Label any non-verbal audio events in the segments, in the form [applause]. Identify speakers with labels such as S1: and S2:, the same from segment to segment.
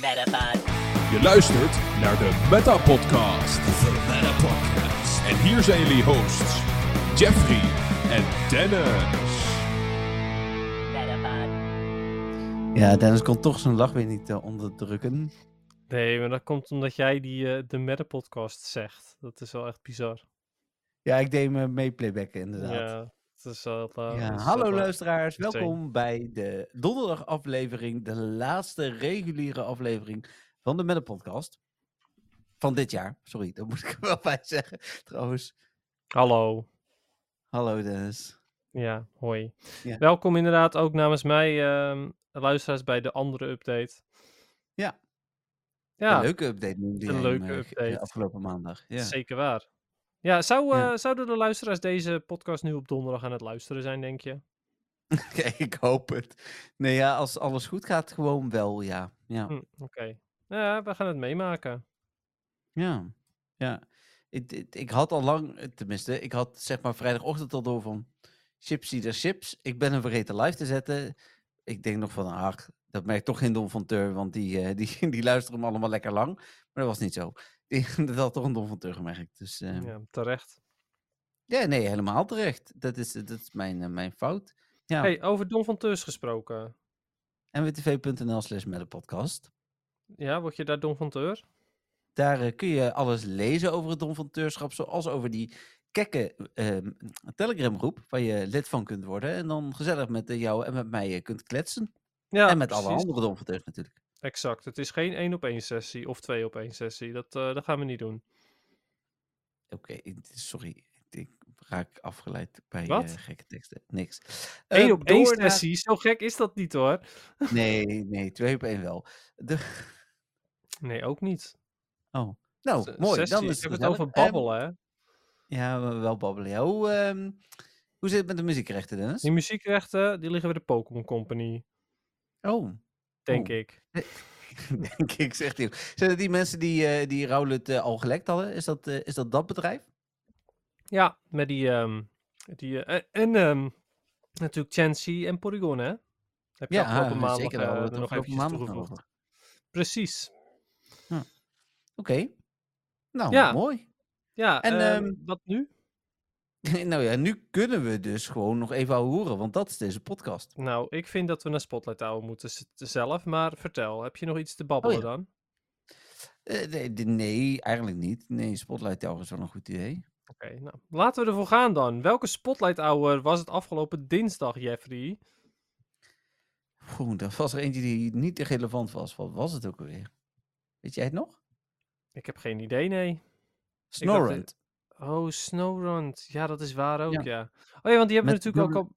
S1: Metapod.
S2: Je luistert naar de Meta Podcast. De Meta Podcast. En hier zijn jullie hosts, Jeffrey en Dennis.
S1: Metapod.
S3: Ja, Dennis kon toch zijn lach weer niet eh, onderdrukken.
S4: Nee, maar dat komt omdat jij die, eh, de Meta podcast zegt. Dat is wel echt bizar.
S3: Ja, ik deed me mee playbacken inderdaad.
S4: Ja, eh,
S3: Ja, hallo luisteraars, welkom bij de donderdag aflevering, de laatste reguliere aflevering van de Meta Podcast. Van dit jaar, sorry, dat moet ik er wel [laughs] bij zeggen. Trouwens,
S4: Hallo.
S3: hallo Dennis.
S4: Ja, hoi.
S3: Ja.
S4: Welkom inderdaad ook namens mij, ehm, luisteraars, bij de andere update.
S3: Ja.
S4: Ja,
S3: Een leuke update
S4: een leuke
S3: hem, eh,
S4: update.
S3: afgelopen maandag. Ja.
S4: zeker waar. Ja, zou,
S3: Ja.
S4: eh, zouden de luisteraars deze podcast nu op donderdag aan het luisteren zijn, denk je? [laughs]
S3: ik hoop het. Nee, ja, als alles goed gaat, gewoon wel, ja. Ja.
S4: Hm, Oké. Ja, we gaan het meemaken.
S3: Ja, ja. Ik, ik, ik had al lang, tenminste, ik had zeg maar vrijdagochtend al door van chips de chips. Ik ben hem vergeten live te zetten. Ik denk nog van, ach, dat merkt toch geen Don van Teur, want die, eh, die, [laughs] die luisteren hem allemaal lekker lang. Maar dat was niet zo. Dat had toch een Don van Teur gemerkt. Dus eh, ja.
S4: Ja, terecht.
S3: nee, helemaal terecht. Dat is, dat is mijn, eh, mijn fout. Ja,
S4: Hey, over Don van gesproken.
S3: nwtv.nl slash met de podcast.
S4: Ja, word je daar Don van Teur?
S3: Daar eh, kun je alles lezen over het Don van Teurschap, zoals over die kekke ehm, Telegram groep, waar je lid van kunt worden. En dan gezellig met eh, jou en met mij kunt kletsen.
S4: Ja,
S3: en met alle andere Don van Teurs natuurlijk.
S4: Exact. Het is geen één op één sessie of twee op één sessie. Dat, eh, dat gaan we niet doen.
S3: Oké, sorry. Ik raak afgeleid bij
S4: Wat?
S3: eh, gekke teksten. Niks.
S4: Eén
S3: Eh,
S4: op één sessie, zo gek is dat niet hoor.
S3: Nee, nee, twee op één wel. De... [laughs]
S4: Nee, ook niet.
S3: Oh, nou,
S4: S-
S3: mooi.
S4: sessie,
S3: Dan is
S4: ik heb
S3: het
S4: het over babbelen, hè.
S3: Ehm, ja, we- wel babbelen. Ja. Hoe, ehm, hoe zit het met de muziekrechten, Dennis?
S4: Die muziekrechten, die liggen bij de Pokémon Company,
S3: Oh,
S4: denk
S3: Oh.
S4: ik. [laughs]
S3: denk ik, zegt hij. Zijn dat die mensen die, eh die Rowlet eh, al gelekt hadden? Is dat, eh, is dat dat bedrijf?
S4: Ja, met die... ehm, die en ehm, natuurlijk Chansey en Porygon, hè. Heb je afgelopen maandag
S3: zeker.
S4: Nog eventjes
S3: nog
S4: toegevoegd.
S3: over.
S4: Precies.
S3: Oké. Nou,
S4: Ja.
S3: mooi.
S4: Ja,
S3: En,
S4: ehm, wat nu? [laughs]
S3: nou ja, nu kunnen we dus gewoon nog even horen, want dat is deze podcast.
S4: Nou, ik vind dat we naar Spotlight Tower moeten zelf, maar vertel, heb je nog iets te babbelen
S3: Oh ja.
S4: dan?
S3: Eh, nee, eigenlijk niet. Nee, Spotlight Tower is wel een goed idee.
S4: Oké, nou, laten we ervoor gaan dan. Welke Spotlight Hour was het afgelopen dinsdag, Jeffrey?
S3: Oeh, dat was er eentje die niet relevant was. Wat was het ook alweer? Weet jij het nog?
S4: Ik heb geen idee, nee.
S3: Snorrent.
S4: Oh, Snowrun. Ja, dat is waar ook,
S3: Ja.
S4: ja. Oh ja, want die hebben we
S3: Met
S4: natuurlijk ook al...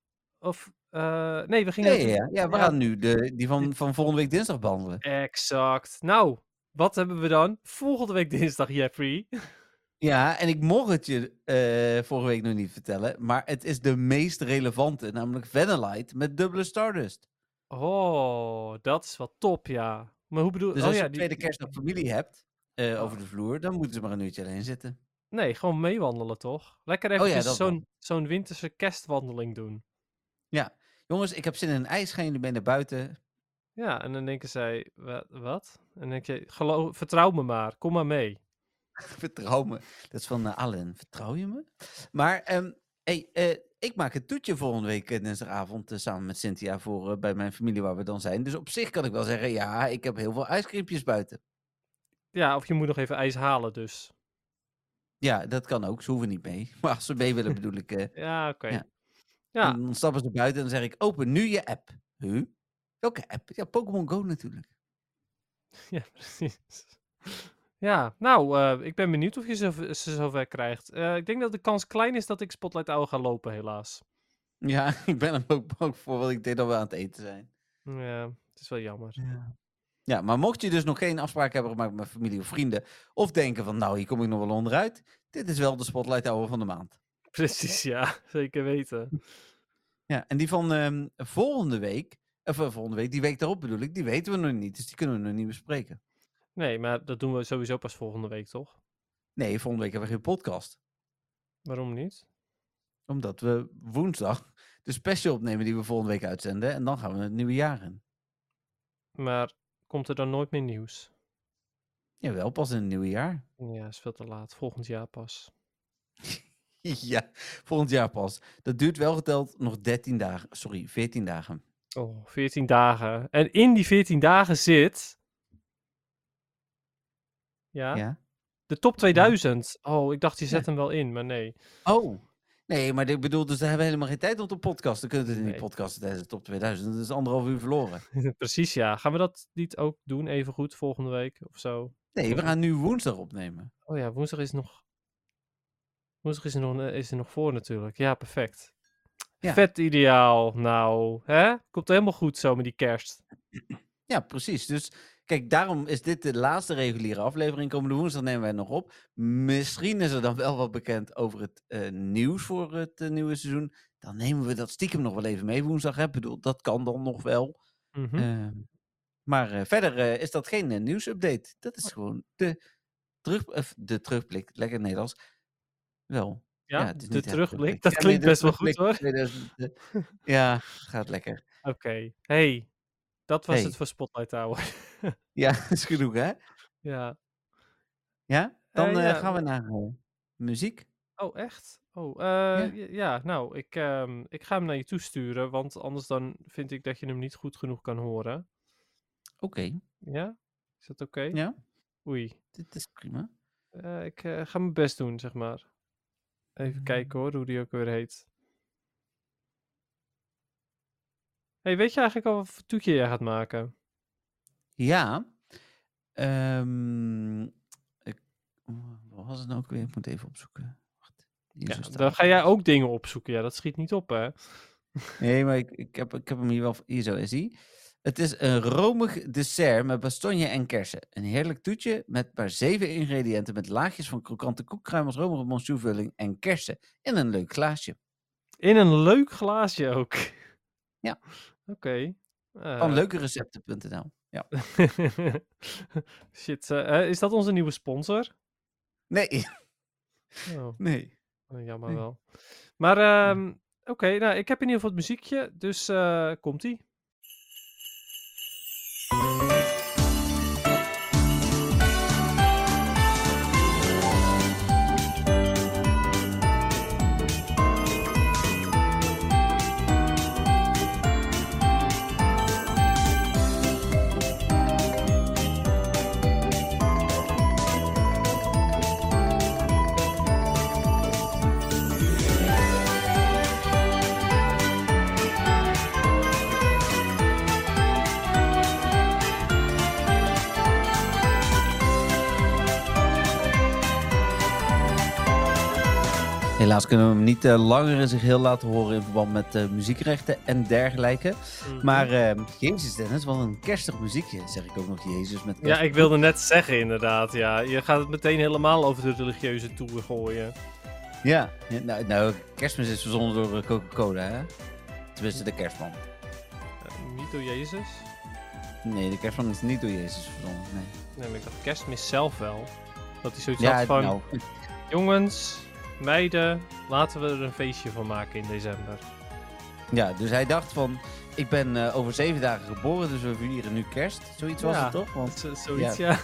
S4: Of, eh, nee, we gingen...
S3: Ja, ja, we gaan nu de, die van, van volgende week dinsdag behandelen.
S4: Exact. Nou, wat hebben we dan? Volgende week dinsdag, Jeffrey.
S3: Ja, en ik mocht het je eh, vorige week nog niet vertellen, maar het is de meest relevante, namelijk Vanillite met dubbele Stardust.
S4: Oh, dat is wel top, ja. Maar hoe bedoel...
S3: Dus
S4: oh
S3: als
S4: ja,
S3: je
S4: die-
S3: tweede kerstdag familie hebt eh,
S4: Oh.
S3: over de vloer, dan moeten ze maar een uurtje alleen zitten.
S4: Nee, gewoon meewandelen, toch? Lekker
S3: Oh ja,
S4: even zo'n zo'n winterse kerstwandeling doen.
S3: Jongens, ik heb zin in een ijs, gaan jullie mee naar buiten?
S4: Ja, en dan denken zij, "Wa- wat? En dan denk je, geloof, vertrouw me maar, kom maar mee. [laughs]
S3: Vertrouw me. Dat is van eh Allen. Vertrouw je me? Maar, ehm, hey, eh, ik maak een toetje volgende week eh, dinsdagavond samen met Cynthia voor bij mijn familie waar we dan zijn. Dus op zich kan ik wel zeggen, ja, ik heb heel veel ijskriempjes buiten.
S4: Ja, of je moet nog even ijs halen dus.
S3: Ja, dat kan ook. Ze hoeven niet mee. [laughs] Maar als ze mee willen, bedoel ik. eh, [laughs]
S4: Ja, oké.
S3: Ja. Dan stappen ze buiten en dan zeg ik, open nu je app. Huh? Welke app? Ja, Pokémon Go natuurlijk. [laughs]
S4: ja, precies. Ja, nou, eh, ik ben benieuwd of je ze, ze zover krijgt. Eh, ik denk dat de kans klein is dat ik Spotlight Hour ga lopen, helaas.
S3: Ja, ik ben er ook bang voor, want ik denk dat we aan het eten zijn.
S4: Ja, het is wel jammer.
S3: Ja. Ja, maar mocht je dus nog geen afspraak hebben gemaakt met familie of vrienden, of denken van, nou, hier kom ik nog wel onderuit, dit is wel de Spotlight Hour van de maand.
S4: Precies, ja, [laughs] zeker weten.
S3: Ja, en die van ehm, volgende week, of eh, volgende week, die week daarop bedoel ik, die weten we nog niet, dus die kunnen we nog niet bespreken.
S4: Nee, maar dat doen we sowieso pas volgende week, toch?
S3: Nee, volgende week hebben we geen podcast.
S4: Waarom niet?
S3: Omdat we woensdag de special opnemen die we volgende week uitzenden. En dan gaan we het nieuwe jaar in.
S4: Maar komt er dan nooit meer nieuws.
S3: Jawel, pas in het nieuwe jaar.
S4: Ja, is veel te laat. Volgend jaar pas. [laughs]
S3: ja, volgend jaar pas. Dat duurt wel geteld nog 13 dagen. Sorry, 14 dagen.
S4: Oh, 14 dagen. En in die 14 dagen zit. Ja,
S3: Ja.
S4: de top 2000. Oh, ik dacht je zet
S3: Ja.
S4: hem wel in, maar nee.
S3: Oh. Nee, maar ik bedoel, dus daar hebben we helemaal geen tijd om te podcasten. Dan kunnen we het niet
S4: Nee.
S3: podcasten tijdens de top 2000. Dat is anderhalf uur verloren. [laughs]
S4: Precies, ja. Gaan we dat niet ook doen, even goed, volgende week of zo?
S3: Nee, we gaan nu woensdag opnemen.
S4: Oh ja, woensdag is nog. Woensdag is er nog, eh, is er nog voor natuurlijk. Ja, perfect.
S3: Ja.
S4: Vet ideaal. Nou, hè? Komt helemaal goed zo met die kerst.
S3: Ja, precies. Dus kijk, daarom is dit de laatste reguliere aflevering. Komende woensdag nemen wij nog op. Misschien is er dan wel wat bekend over het eh, nieuws voor het eh, nieuwe seizoen. Dan nemen we dat stiekem nog wel even mee woensdag. Hè? Ik bedoel, dat kan dan nog wel.
S4: Mhm.
S3: Ehm, maar eh, verder is dat geen nieuwsupdate. Dat is gewoon de, terug, de terugblik. Lekker Nederlands. Wel.
S4: ja, de terugblik. Dat
S3: Ja,
S4: klinkt best wel goed hoor.
S3: 2000, ja, gaat lekker. [laughs]
S4: Oké. Hey, dat was
S3: Hey.
S4: het voor Spotlight Hour. [laughs]
S3: Ja, [laughs] is genoeg hè?
S4: ja.
S3: Ja? Dan
S4: Eh,
S3: eh,
S4: ja,
S3: gaan we naar eh, muziek.
S4: Oh, echt? Oh,
S3: Ja.
S4: ja. nou, ik, ehm, ik ga hem naar je toesturen, want anders dan vind ik dat je hem niet goed genoeg kan horen.
S3: Oké,
S4: Ja? Is dat oké?
S3: ja,
S4: Oei.
S3: dit is prima.
S4: Ik ga mijn best doen, zeg maar. Even kijken hoor, hoe die ook weer heet. Hey, weet je eigenlijk al wat voor toetje jij gaat maken?
S3: Ja, ehm, ik, wat was het nou ook weer? Ik moet even opzoeken. Wacht,
S4: Ja, dan ga jij ook dingen opzoeken. Ja, dat schiet niet op, hè?
S3: Nee, maar ik, [laughs] ik, heb, ik heb hem hier wel. Hier zo is hij. Het is een romig dessert met bastonje en kersen. Een heerlijk toetje met maar zeven ingrediënten met laagjes van krokante koekkruimels, romige monstuurvulling en kersen in een leuk glaasje.
S4: In een leuk glaasje ook.
S3: Ja. [laughs]
S4: Oké.
S3: Van
S4: Eh,
S3: leukerecepten.nl. Ja. [laughs]
S4: Shit, eh, eh, is dat onze nieuwe sponsor?
S3: Nee,
S4: Oh, [laughs]
S3: nee.
S4: eh, jammer
S3: Nee.
S4: wel. Maar ehm, oké, nou, ik heb in ieder geval het muziekje, dus eh, komt-ie.
S3: Helaas kunnen we hem niet eh, langer in zich heel laten horen in verband met eh, muziekrechten en dergelijke.
S4: Mhm.
S3: Maar eh, Jezus Dennis, wat een kerstig muziekje. Zeg ik ook nog Jezus met
S4: Ja, ik wilde net zeggen inderdaad, ja. Je gaat het meteen helemaal over de religieuze toer gooien.
S3: Ja, nou, nou, kerstmis is verzonnen door eh, Coca-Cola, hè? Tenminste, de kerstman.
S4: Niet door Jezus?
S3: Nee, de kerstman is niet door Jezus verzonnen, nee.
S4: Nee, maar ik dacht kerstmis zelf wel. Dat hij zoiets
S3: Ja,
S4: had van,
S3: nou,
S4: jongens, meiden, laten we er een feestje van maken in december.
S3: ja, dus hij dacht van, ik ben eh, over zeven dagen geboren, dus we vieren nu kerst. Zoiets was
S4: Ja.
S3: het toch? Want,
S4: Z- [laughs] zoiets, ja.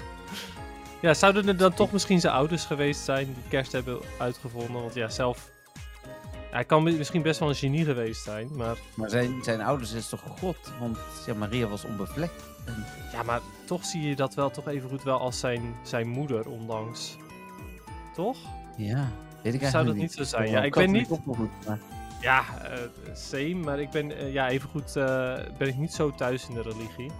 S4: ja. zouden er dan toch misschien zijn ouders geweest zijn die kerst hebben uitgevonden? Want ja, zelf... Ja, hij kan mi- misschien best wel een genie geweest zijn, maar...
S3: maar zijn, zijn ouders is toch God? Want ja, Maria was onbevlekt. En,
S4: Ja, maar toch zie je dat wel toch even goed wel als zijn, zijn moeder, ondanks. Toch?
S3: ja, weet ik eigenlijk
S4: Zou dat
S3: niet.
S4: zo zijn? Ja, ik ben niet- Ja, eh, same, maar ik ben eh, ja, even goed eh, ben ik niet zo thuis in de religie.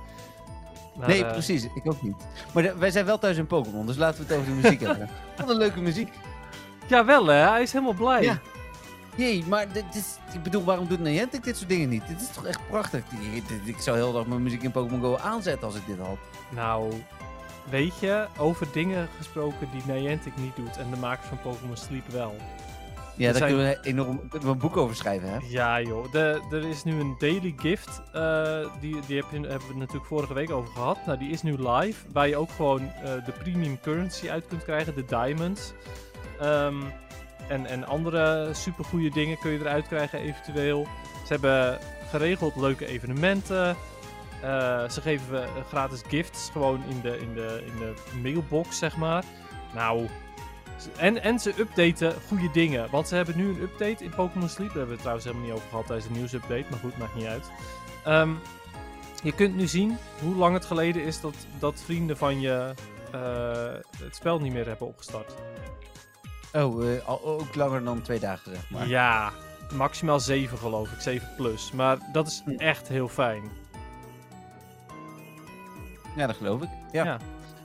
S4: Maar,
S3: nee, precies. Ik ook niet. Maar de- wij zijn wel thuis in Pokémon, dus laten we het over de muziek hebben. [laughs] Wat een leuke muziek.
S4: Ja, wel hè, hij is helemaal blij.
S3: Ja. Jee, maar dit is, ik bedoel, waarom doet Niantic dit soort dingen niet? Dit is toch echt prachtig. Ik, dit- ik zou heel dag mijn muziek in Pokémon Go aanzetten als ik dit had.
S4: Nou, weet je, over dingen gesproken die Niantic niet doet en de makers van Pokémon Sleep wel.
S3: Ja, daar
S4: zijn-
S3: kunnen we enorm kunnen we een boek over schrijven, hè?
S4: Ja joh, de, er is nu een daily gift, eh, die, die heb je, hebben we natuurlijk vorige week over gehad. Nou, die is nu live, waar je ook gewoon eh, de premium currency uit kunt krijgen, de diamonds. Ehm, en, en andere supergoeie dingen kun je eruit krijgen eventueel. Ze hebben geregeld leuke evenementen. Eh, ze geven eh, gratis gifts gewoon in de, in, de, in de mailbox, zeg maar. Nou, en, en ze updaten goede dingen. Want ze hebben nu een update in Pokémon Sleep. Daar hebben we het trouwens helemaal niet over gehad tijdens de nieuwsupdate. Maar goed, maakt niet uit. Ehm, je kunt nu zien hoe lang het geleden is dat, dat vrienden van je eh, het spel niet meer hebben opgestart.
S3: Oh, ook langer dan twee dagen, zeg maar.
S4: Ja, maximaal 7 geloof ik, 7 plus. Maar dat is
S3: Hm.
S4: echt heel fijn.
S3: Ja, dat geloof ik. Ja.
S4: Ja.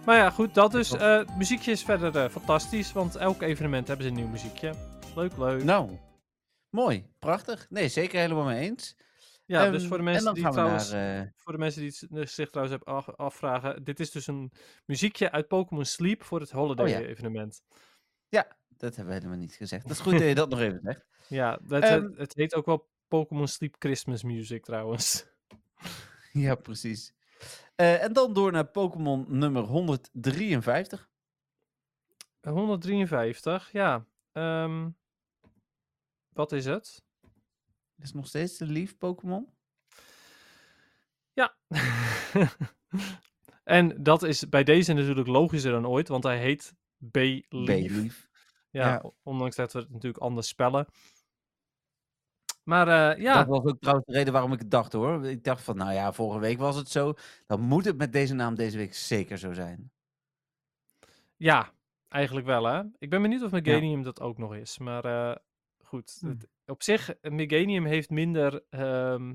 S4: Maar ja, goed, dat dus.
S3: Tof.
S4: eh muziekje is verder eh, fantastisch, want elk evenement hebben ze een nieuw muziekje. Leuk, leuk.
S3: Nou, mooi. Prachtig. Nee, zeker helemaal mee eens.
S4: ja, dus
S3: Ehm,
S4: voor de
S3: en
S4: mensen die trouwens,
S3: naar, eh,
S4: voor de mensen die eh, zich trouwens hebben af- afvragen, dit is dus een muziekje uit Pokémon Sleep voor het holiday
S3: Oh ja.
S4: evenement.
S3: dat hebben we helemaal niet gezegd. Dat is goed dat je dat nog even zegt. [laughs]
S4: Ja,
S3: Ehm,
S4: het, het heet ook wel Pokémon Sleep Christmas Music trouwens. [laughs]
S3: Ja, precies. Eh, en dan door naar Pokémon nummer 153.
S4: 153, ja. Ehm, wat is het?
S3: Is nog steeds de lief Pokémon?
S4: Ja. [laughs] en dat is bij deze natuurlijk logischer dan ooit, want hij heet B-Leaf. Ja,
S3: Ja.
S4: ondanks dat we het natuurlijk anders spellen. Maar eh, ja,
S3: Dat was ook trouwens de reden waarom ik het dacht hoor. Ik dacht van, nou ja, vorige week was het zo. Dan moet het met deze naam deze week zeker zo zijn.
S4: ja, eigenlijk wel hè. Ik ben benieuwd of Meganium dat ook nog is. Maar eh, goed,
S3: Hm.
S4: het- op zich, Meganium heeft minder, ehm,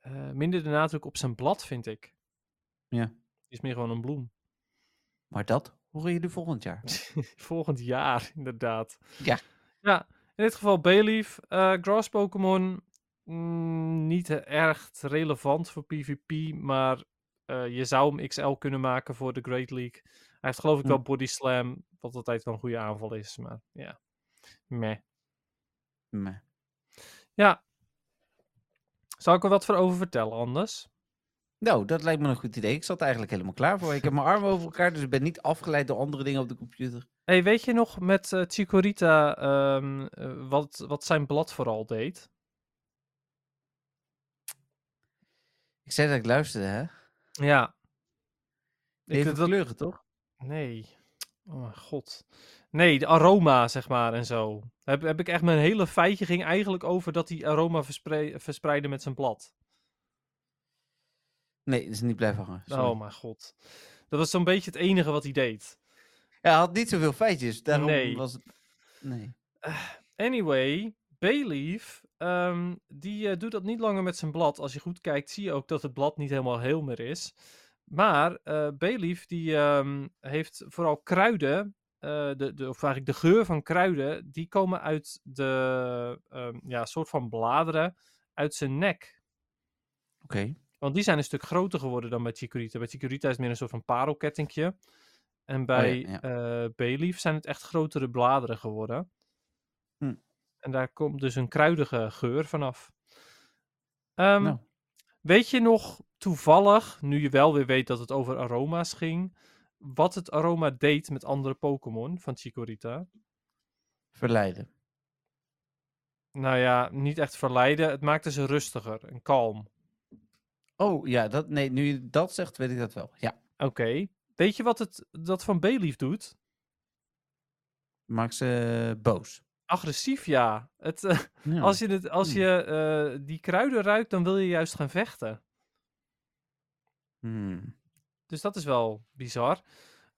S4: eh, minder de nadruk op zijn blad, vind ik.
S3: Ja.
S4: Die is meer gewoon een bloem.
S3: Maar dat horen jullie volgend jaar. [laughs]
S4: Volgend jaar, inderdaad.
S3: Ja.
S4: Ja, in dit geval Bayleaf. eh Grass Pokémon. mm, niet erg relevant voor PvP, maar eh, je zou hem XL kunnen maken voor de Great League. Hij heeft geloof ik wel Body Slam, wat altijd wel een goede aanval is, maar ja. Meh.
S3: Nee.
S4: Ja. Zal ik er wat voor over vertellen anders?
S3: Nou, dat lijkt me een goed idee. Ik zat er eigenlijk helemaal klaar voor. Ik heb mijn armen over elkaar, dus ik ben niet afgeleid door andere dingen op de computer.
S4: Hey, weet je nog met eh Chikorita ehm, eh, wat, wat zijn blad vooral deed?
S3: Ik zei dat ik luisterde, hè?
S4: Ja. Ik,
S3: Even
S4: dat,
S3: kleuren, toch?
S4: Nee. Oh mijn god. Nee, de aroma, zeg maar, en zo. Heb, heb ik echt mijn hele feitje ging eigenlijk over dat hij aroma verspre- verspreidde met zijn blad.
S3: Nee, dat is niet blijven hangen. sorry.
S4: Oh mijn god. Dat was zo'n beetje het enige wat hij deed.
S3: Hij had niet zoveel feitjes, daarom
S4: Nee.
S3: was het... Nee.
S4: Anyway, Bayleaf, ehm, die eh, doet dat niet langer met zijn blad. Als je goed kijkt, zie je ook dat het blad niet helemaal heel meer is. Maar eh Bayleaf, die ehm, heeft vooral kruiden, eh, de, de, of eigenlijk de geur van kruiden, die komen uit de ehm, ja, soort van bladeren uit zijn nek.
S3: Oké.
S4: Want die zijn een stuk groter geworden dan bij Chikorita. Bij Chikorita is het meer een soort van parelkettingje. En bij
S3: ja.
S4: eh, Bayleaf zijn het echt grotere bladeren geworden.
S3: Hm.
S4: En daar komt dus een kruidige geur vanaf. Ehm,
S3: Nou.
S4: Weet je nog toevallig, nu je wel weer weet dat het over aroma's ging, wat het aroma deed met andere Pokémon van Chikorita?
S3: Verleiden.
S4: Nou ja, niet echt verleiden. Het maakte ze rustiger en kalm.
S3: Oh, ja, dat, nee, nu je dat zegt, weet ik dat wel. Ja,
S4: Oké. Weet je wat het dat van Bayleaf doet?
S3: maakt ze boos.
S4: Agressief, ja. Het, eh,
S3: Ja.
S4: Als je, het, als je eh, die kruiden ruikt, dan wil je juist gaan vechten.
S3: Hmm.
S4: Dus dat is wel bizar.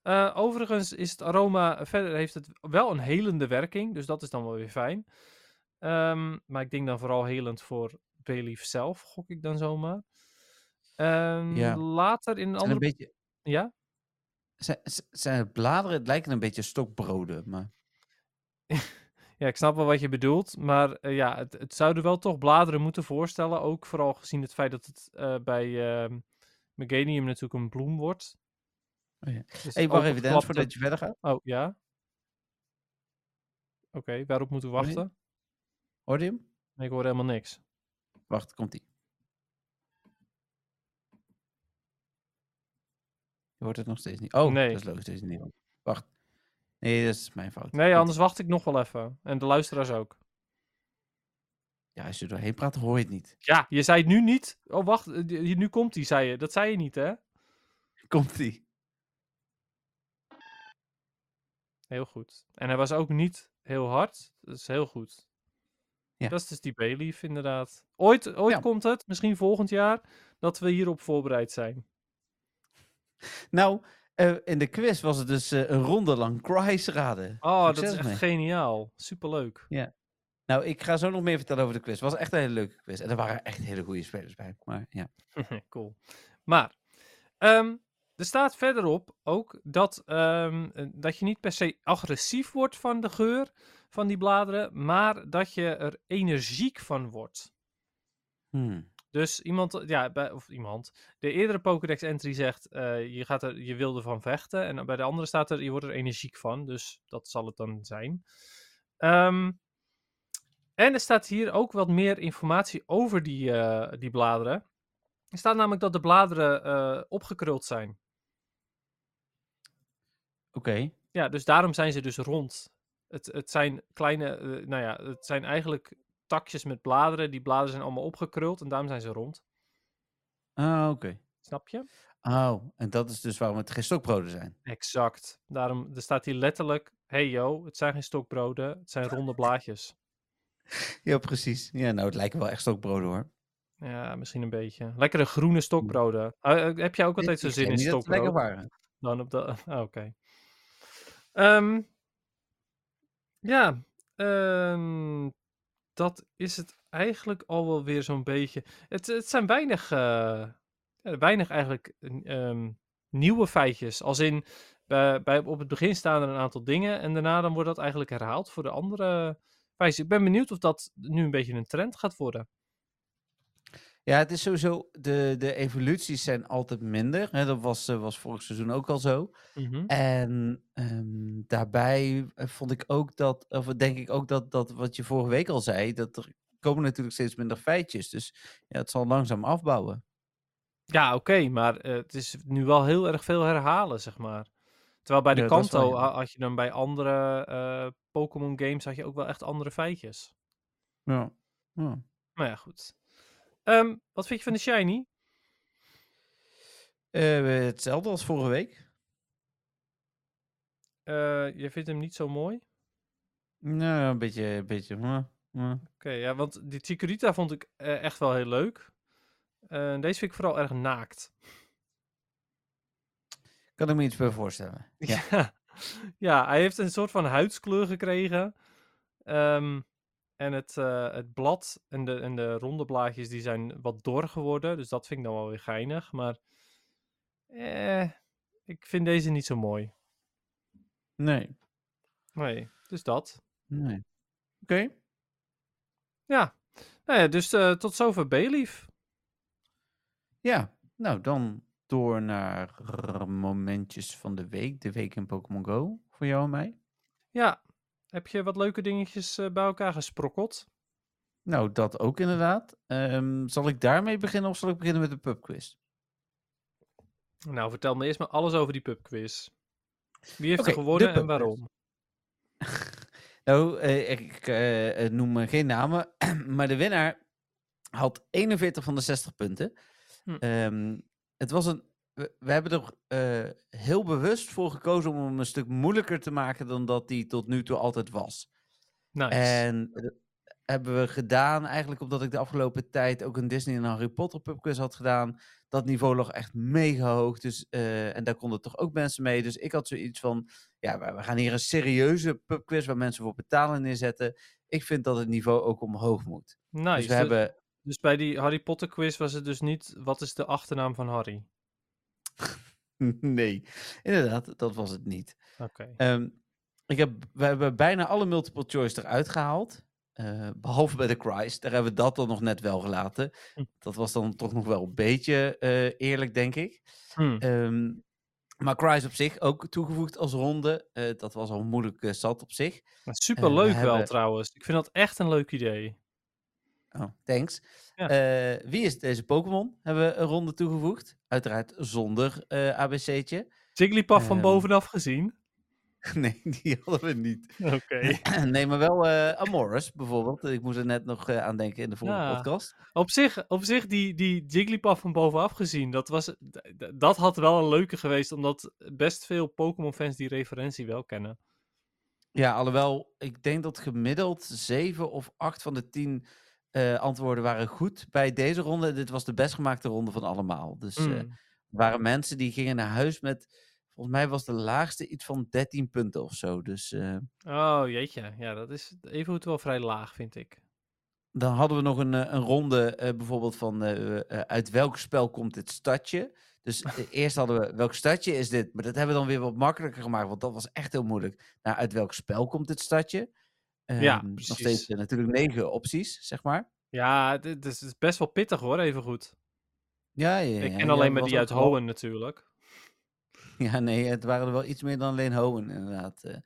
S4: Eh, overigens is het aroma, verder heeft het wel een helende werking, dus dat is dan wel weer fijn. Ehm, maar ik denk dan vooral helend voor Bayleaf zelf, gok ik dan zomaar. Ehm,
S3: Ja.
S4: Later in een
S3: Zijn een
S4: andere...
S3: beetje,
S4: Ja?
S3: Zijn, bladeren, het lijken een beetje stokbroden, maar... [laughs]
S4: ja, ik snap wel wat je bedoelt, maar eh, ja, het, het zouden wel toch bladeren moeten voorstellen, ook vooral gezien het feit dat het eh, bij ehm Meganium natuurlijk een bloem wordt.
S3: Oh ja.
S4: Dus
S3: hey, wacht even, Dennis, voordat je verder gaat.
S4: Oh, ja? Oké, waarop moeten we wachten?
S3: Hoor je hem?
S4: Ik hoor helemaal niks.
S3: Wacht, komt-ie. Hoort het nog steeds niet. Oh,
S4: Nee.
S3: dat is logisch, deze niet. hoort. Wacht. Nee, dat is mijn fout.
S4: Nee, anders wacht ik nog wel even. En de luisteraars ook.
S3: Ja, als je er doorheen praat, hoor je het niet.
S4: Ja, je zei het nu niet. Oh, wacht. eh, Nu komt die, zei je. Dat zei je niet, hè?
S3: Komt-ie.
S4: Heel goed. En hij was ook niet heel hard. Dat is heel goed.
S3: Ja.
S4: Dat is dus die Bayleaf, inderdaad. Ooit, ooit
S3: Ja.
S4: komt het, misschien volgend jaar, dat we hierop voorbereid zijn.
S3: Nou, eh, in de quiz was het dus eh, een ronde lang Cry's raden.
S4: Oh, dat is echt
S3: mee.
S4: geniaal. Superleuk.
S3: Nou, ik ga zo nog meer vertellen over de quiz. Het was echt een hele leuke quiz. En er waren echt hele goede spelers bij. Maar ja. [laughs]
S4: cool. Maar, ehm, er staat verderop ook dat, ehm, eh, dat je niet per se agressief wordt van de geur van die bladeren, maar dat je er energiek van wordt.
S3: Hmm.
S4: Dus iemand, ja, bij, of iemand. De eerdere Pokédex entry zegt, eh, je, gaat er, je wil ervan vechten. En bij de andere staat er, je wordt er energiek van. Dus dat zal het dan zijn. Ehm, en er staat hier ook wat meer informatie over die, eh, die bladeren. Er staat namelijk dat de bladeren eh, opgekruld zijn.
S3: Oké.
S4: Ja, dus daarom zijn ze dus rond. Het, het zijn kleine, eh, nou ja, het zijn eigenlijk takjes met bladeren. Die bladeren zijn allemaal opgekruld en daarom zijn ze rond.
S3: Ah, oké.
S4: Snap je?
S3: Oh, en dat is dus waarom het geen stokbroden zijn.
S4: Exact. Daarom er staat hier letterlijk: hey yo, het zijn geen stokbroden, het zijn ronde [laughs] blaadjes.
S3: Ja, precies. Ja, nou, het lijken wel echt stokbroden hoor.
S4: Ja, misschien een beetje. Lekkere groene stokbroden. Ah, eh, heb jij ook altijd zo zin in
S3: dat ze lekker waren.
S4: Dan op de. ah, Oké. Ehm, ja, ehm, dat is het eigenlijk al wel weer zo'n beetje. Het, het zijn weinig, eh, ja, weinig eigenlijk ehm, nieuwe feitjes. Als in, bij, bij, op het begin staan er een aantal dingen en daarna dan wordt dat eigenlijk herhaald voor de andere feitjes. Ik ben benieuwd of dat nu een beetje een trend gaat worden.
S3: Ja, het is sowieso, de, de evoluties zijn altijd minder. Hè, dat was, eh, was vorig seizoen ook al zo.
S4: Mhm.
S3: En ehm, daarbij eh, vond ik ook dat, of denk ik ook dat, dat wat je vorige week al zei, dat er komen natuurlijk steeds minder feitjes. Dus ja, het zal langzaam afbouwen.
S4: Ja, oké, maar eh, het is nu wel heel erg veel herhalen, zeg maar. Terwijl bij de
S3: Ja, wel
S4: Kanto had je dan bij andere Pokémon games had je ook wel echt andere feitjes.
S3: Ja. ja.
S4: Maar ja, goed. Ehm, wat vind je van de Shiny?
S3: Eh, hetzelfde als vorige week.
S4: Eh, je vindt hem niet zo mooi?
S3: Nou, een beetje, een beetje.
S4: Oké, ja, want die Chikorita vond ik eh, echt wel heel leuk. Deze vind ik vooral erg naakt.
S3: Kan ik me iets bij voorstellen. Ja.
S4: Ja. [laughs] ja, hij heeft een soort van huidskleur gekregen. Ehm, en het, eh, het blad en de, en de ronde blaadjes die zijn wat dor geworden. Dus dat vind ik dan wel weer geinig. Maar eh, ik vind deze niet zo mooi.
S3: Nee.
S4: Nee, dus dat.
S3: nee. Oké.
S4: Ja, nou ja dus eh, tot zover Bayleaf.
S3: Ja, nou dan door naar momentjes van de week. De week in Pokémon Go voor jou en mij.
S4: Ja, heb je wat leuke dingetjes eh, bij elkaar gesprokkeld?
S3: Nou, dat ook inderdaad. Ehm, zal ik daarmee beginnen of zal ik beginnen met de pubquiz?
S4: Nou, vertel me eerst maar alles over die pubquiz. Wie heeft er gewonnen en waarom? [laughs]
S3: Nou, eh, ik eh, noem geen namen, [clears throat] maar de winnaar had 41 van de 60 punten.
S4: Hm.
S3: Ehm, het was een. We, we hebben er eh, heel bewust voor gekozen om hem een stuk moeilijker te maken dan dat hij tot nu toe altijd was.
S4: Nice.
S3: En dat hebben we gedaan eigenlijk omdat ik de afgelopen tijd ook een Disney en Harry Potter pubquiz had gedaan. Dat niveau lag echt mega hoog. Dus, eh, en daar konden toch ook mensen mee. Dus ik had zoiets van, ja, we, gaan hier een serieuze pubquiz waar mensen voor betalen neerzetten. Ik vind dat het niveau ook omhoog moet.
S4: nice.
S3: dus we hebben,
S4: Dus bij die Harry Potter quiz was het dus niet, wat is de achternaam van Harry? [laughs]
S3: nee, inderdaad, dat was het niet.
S4: Oké.
S3: Ehm, ik heb, we hebben bijna alle multiple choice eruit gehaald. eh, behalve bij de Christ. Daar hebben we dat dan nog net wel gelaten.
S4: Hm.
S3: Dat was dan toch nog wel een beetje eh, eerlijk, denk ik.
S4: Hm.
S3: Ehm, maar Christ op zich ook toegevoegd als ronde. Eh, dat was al moeilijk zat op zich.
S4: Super leuk
S3: we
S4: wel
S3: hebben-
S4: trouwens. Ik vind dat echt een leuk idee.
S3: Oh, thanks.
S4: Ja.
S3: Eh, wie is deze Pokémon? Hebben we een ronde toegevoegd. Uiteraard zonder eh ABC'tje.
S4: Jigglypuff van
S3: Ehm.
S4: bovenaf gezien. [laughs]
S3: nee, die hadden we niet.
S4: Oké.
S3: nee, [clears throat] maar wel eh Amoris bijvoorbeeld. Ik moest er net nog aan denken in de vorige
S4: Ja.
S3: podcast.
S4: Op zich, op zich die, die Jigglypuff van bovenaf gezien, dat, was, dat had wel een leuke geweest, omdat best veel Pokémon-fans die referentie wel kennen.
S3: Ja, alhoewel ik denk dat gemiddeld 7 of 8 van de 10 eh, antwoorden waren goed bij deze ronde. Dit was de best gemaakte ronde van allemaal. Dus
S4: Mm.
S3: er waren mensen die gingen naar huis met, volgens mij was de laagste iets van 13 punten of zo. Dus eh,
S4: Oh, jeetje. Ja, dat is evengoed wel vrij laag, vind ik.
S3: dan hadden we nog een, een ronde bijvoorbeeld van uit welk spel komt dit stadje. Dus [laughs] eerst hadden we welk stadje is dit, maar dat hebben we dan weer wat makkelijker gemaakt, want dat was echt heel moeilijk. Nou, uit welk spel komt dit stadje?
S4: Ja,
S3: Ehm, Nog steeds eh, natuurlijk negen opties, zeg maar.
S4: Ja, dit dit is best wel pittig hoor, evengoed.
S3: Ja, ja,
S4: ik
S3: ja,
S4: ken alleen maar die uit
S3: wel-
S4: Hoenn natuurlijk.
S3: Ja, nee, het waren er wel iets meer dan alleen Hoenn, inderdaad. eh.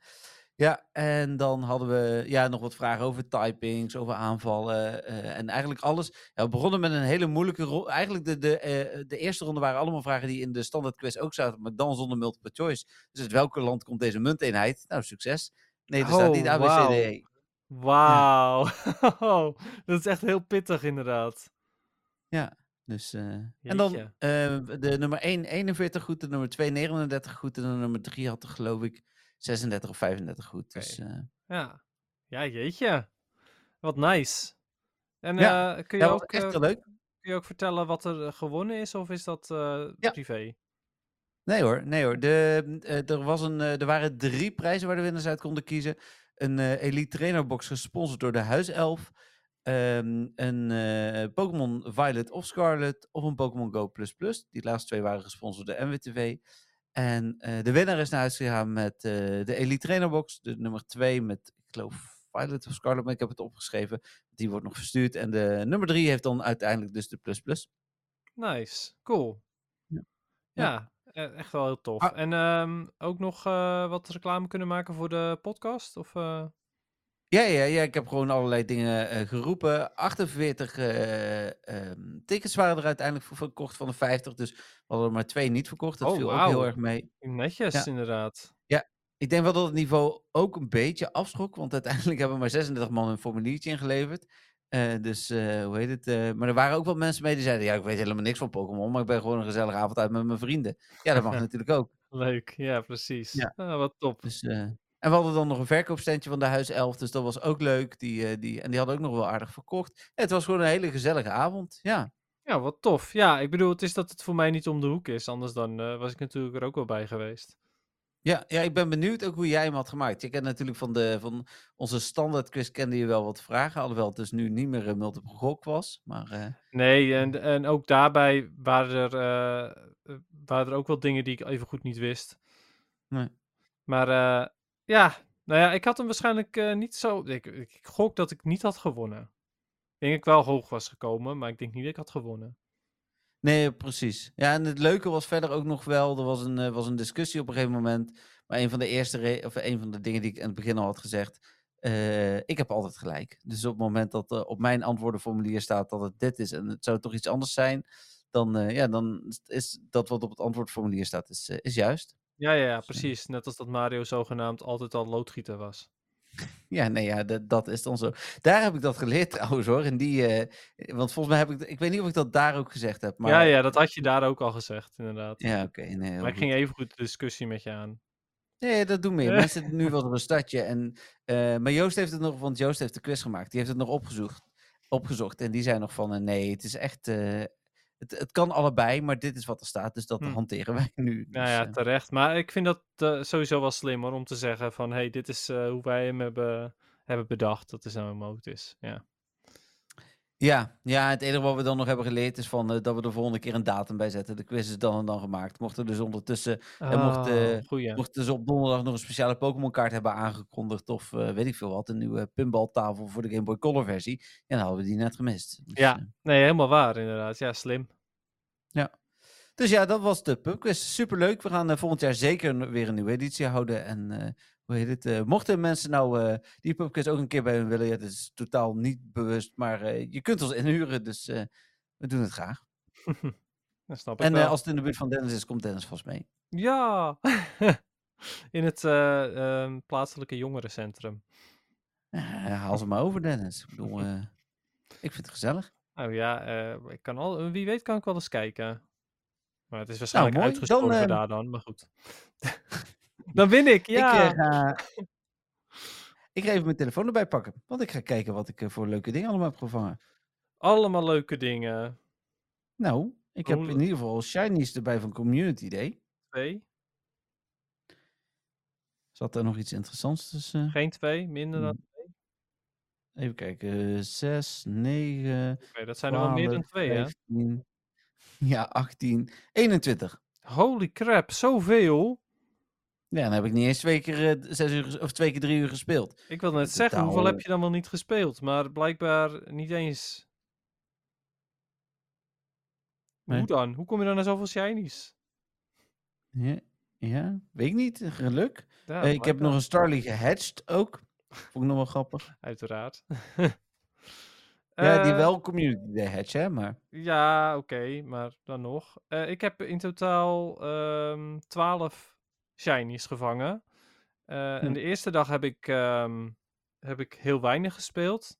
S3: Ja, en dan hadden we ja, nog wat vragen over typings, over aanvallen eh, en eigenlijk alles. Ja, we begonnen met een hele moeilijke ronde. Eigenlijk de, de, de eerste ronde waren allemaal vragen die in de standaard quiz ook zaten, maar dan zonder multiple choice. Dus uit welke land komt deze munteenheid? Nou, succes. Nee, er staat niet
S4: Oh,
S3: ABCDE.
S4: Wauw. [laughs] dat is echt heel pittig inderdaad.
S3: Dus, eh, en dan eh, de nummer 1, 41 goed, de nummer 2, 39 goed en de nummer 3 had er geloof ik 36 of 35 goed. Dus, eh,
S4: Ja. Ja, jeetje. Wat nice. En
S3: Ja,
S4: kun, je
S3: ja,
S4: ook,
S3: echt leuk.
S4: kun je ook vertellen wat er gewonnen is, of is dat
S3: Ja.
S4: privé?
S3: Nee hoor, nee hoor. De, er, was een, er waren drie prijzen waar de winnaars uit konden kiezen. Een eh, Elite Trainer Box gesponsord door de Huiself. ehm, een eh, Pokémon Violet of Scarlet of een Pokémon Go++. Die laatste twee waren gesponsord door NWTV. En eh, de winnaar is naar huis gegaan met de Elite Trainer Box. De nummer twee met, ik geloof, Violet of Scarlet, maar ik heb het opgeschreven. Die wordt nog verstuurd. En de nummer drie heeft dan uiteindelijk dus de plus plus.
S4: Nice. Cool.
S3: Ja.
S4: Ja, echt wel heel tof.
S3: Ah.
S4: En ehm, ook nog eh, wat reclame kunnen maken voor de podcast? Of, eh,
S3: Ja, ja, ja, ik heb gewoon allerlei dingen eh, geroepen. 48 eh, ehm, tickets waren er uiteindelijk voor verkocht van de 50. Dus we hadden er maar twee niet verkocht. Dat
S4: Oh,
S3: viel ook heel erg mee.
S4: netjes,
S3: Ja.
S4: inderdaad.
S3: Ik denk wel dat het niveau ook een beetje afschrok. Want uiteindelijk hebben maar 36 man een formuliertje ingeleverd. Eh, dus eh, hoe heet het? eh, maar er waren ook wel mensen mee die zeiden: Ja, ik weet helemaal niks van Pokémon. Maar ik ben gewoon een gezellige avond uit met mijn vrienden. Ja, dat mag [laughs] natuurlijk ook.
S4: Leuk, ja, precies.
S3: Ja.
S4: Ah, wat top.
S3: Dus, en we hadden dan nog een verkoopstandje van de Huis 11. Dus dat was ook leuk. Die, die, en die hadden ook nog wel aardig verkocht. Het was gewoon een hele gezellige avond. Ja.
S4: Ja, wat tof. Ja, ik bedoel, het is dat het voor mij niet om de hoek is. Anders dan was ik natuurlijk er ook wel bij geweest.
S3: Ja, ja, ik ben benieuwd ook hoe jij hem had gemaakt. Je kent natuurlijk van, de, van onze standaard quiz kende je wel wat vragen. Alhoewel het dus nu niet meer een multiple gok was. Maar eh,
S4: Nee, en, en ook daarbij waren er, eh, eh, waren er ook wel dingen die ik even goed niet wist.
S3: Nee.
S4: Maar eh, ja, nou ja, ik had hem waarschijnlijk eh, niet zo... Ik, ik gok dat ik niet had gewonnen. Ik denk dat ik wel hoog was gekomen, maar ik denk niet dat ik had gewonnen.
S3: Nee, precies. Ja, en het leuke was verder ook nog wel, er was een, eh, was een discussie op een gegeven moment. Maar een van de eerste, of een van de dingen die ik in het begin al had gezegd. eh, ik heb altijd gelijk. Dus op het moment dat er op mijn antwoordenformulier staat dat het dit is en het zou toch iets anders zijn, dan, eh, ja, dan is dat wat op het antwoordformulier staat, is, eh, is juist.
S4: Ja, ja, ja,
S3: Dus, eh,
S4: precies. Net als dat Mario zogenaamd altijd al loodgieter was.
S3: Ja, nee, ja, dat, dat is dan zo. Daar heb ik dat geleerd [laughs] trouwens hoor. En die, eh, want volgens mij heb ik, ik weet niet of ik dat daar ook gezegd heb. Maar,
S4: Ja, ja, dat had je daar ook al gezegd, inderdaad.
S3: Ja, oké. nee,
S4: maar ik
S3: goed.
S4: ging even goed de discussie met je aan.
S3: Nee, dat doen meer. [laughs] Mensen zitten nu wel op een stadje. En, eh, maar Joost heeft het nog, want Joost heeft de quiz gemaakt. Die heeft het nog opgezocht. opgezocht en die zei nog van, eh, nee, het is echt, het, het kan allebei, maar dit is wat er staat. Dus dat
S4: Hm.
S3: hanteren wij nu.
S4: Nou
S3: Dus,
S4: ja,
S3: eh,
S4: terecht. Maar ik vind dat eh, sowieso wel slim hoor, om te zeggen van... hey, dit is eh, hoe wij hem hebben, hebben bedacht. Dat is nou hoe het is. Ja.
S3: Ja, ja, het enige wat we dan nog hebben geleerd is van, eh, dat we de volgende keer een datum bij zetten. De quiz is dan en dan gemaakt. Mochten dus ondertussen En mocht,
S4: Oh,
S3: eh,
S4: goeie.
S3: Mochten ze op donderdag nog een speciale Pokémon kaart hebben aangekondigd of eh, weet ik veel wat, een nieuwe pinballtafel voor de Game Boy Color versie, ja, dan hadden we die net gemist. Dus,
S4: Ja.
S3: eh,
S4: Nee, helemaal waar inderdaad. Ja, slim.
S3: dus ja, dat was de pubquiz. Superleuk. We gaan eh, volgend jaar zeker weer een nieuwe editie houden. En eh, hoe heet het? eh, mochten mensen nou eh, die pubquiz ook een keer bij hun willen, ja, dat is totaal niet bewust, maar eh, je kunt ons inhuren, dus we doen het graag. [laughs]
S4: Dat snap ik
S3: En als het in de buurt van Dennis is, komt Dennis vast mee.
S4: Ja! [laughs] In het eh, ehm, plaatselijke jongerencentrum.
S3: Haal ze maar over, Dennis. Ik bedoel, ik vind het gezellig.
S4: Nou ja, ik kan al, wie weet kan ik wel eens kijken. Maar het is waarschijnlijk uitgestorven
S3: Dan, ehm,
S4: daar dan, maar goed. [laughs] dan win ik, ja.
S3: Ik, eh, ga, ik ga even mijn telefoon erbij pakken. Want ik ga kijken wat ik eh, voor leuke dingen allemaal heb gevangen.
S4: Allemaal leuke dingen.
S3: Nou, ik heb in ieder geval shinies erbij van Community Day.
S4: Twee,
S3: Zat er nog iets interessants tussen?
S4: geen twee, minder dan...
S3: Even kijken. 6, 9,
S4: Oké, dat zijn er wel meer dan twee, hè?
S3: 15, [laughs] ja, 18, 21.
S4: Holy crap, zoveel.
S3: Ja, dan heb ik niet eens twee keer, eh, zes uur, of twee keer drie uur gespeeld.
S4: Ik wilde net zeggen, hoeveel heb je dan wel niet gespeeld? Maar blijkbaar niet eens.
S3: Nee.
S4: Hoe dan? Hoe kom je dan naar zoveel shinies?
S3: Ja, ja weet ik niet. Geluk.
S4: Ja,
S3: Eh, ik heb nog een Starly gehatcht ook. Vond ik nog wel grappig. [laughs]
S4: Uiteraard. [laughs]
S3: Ja, die
S4: Eh,
S3: wel Community Day hatch, hè, maar...
S4: Ja, oké, maar dan nog. Ik heb in totaal ehm 12 shinies gevangen. Eh, En
S3: Hm.
S4: de eerste dag heb ik, ehm, heb ik heel weinig gespeeld.